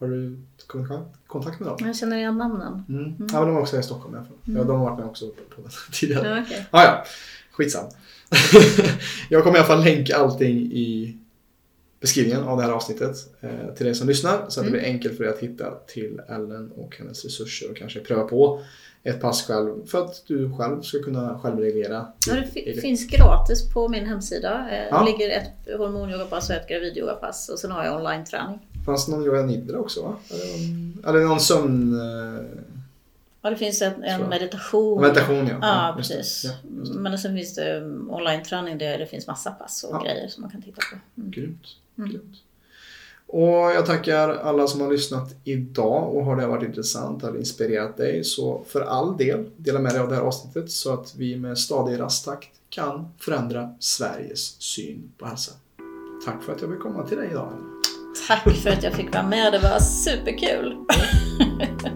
Har du kommit kontakt med dem? Jag känner igen namnen. Mm. Ja, men de är också i Stockholm fall. Ja, de har varit med också på den tidigare. Ja, okej. Ah, ja, skitsam. [LAUGHS] jag kommer i alla fall länka allting i beskrivningen av det här avsnittet eh, till dig som lyssnar så att det blir enkelt för dig att hitta till Ellen och hennes resurser och kanske pröva på ett pass själv för att du själv ska kunna självreglera. Ja, det finns gratis på min hemsida. Eh, Ja. Det ligger ett hormonyogapass och ett gravidyogapass och sen har jag online-träning. Fanns det någon yoga nidra också va? Eller någon, eller någon sömn... eh, Ja, det finns en, en meditation. Meditation ja. Ja, det. precis. Ja, det. Men sen finns det um, online-träning där det finns massa pass och Ja. grejer som man kan titta på. Mm. Grymt. Mm. Och jag tackar alla som har lyssnat idag och har det varit intressant eller inspirerat dig så för all del dela med dig av det här avsnittet så att vi med stadig rasttakt kan förändra Sveriges syn på hälsa. Tack för att jag fick komma till dig idag. Tack för att jag fick vara med, det var superkul. [LAUGHS]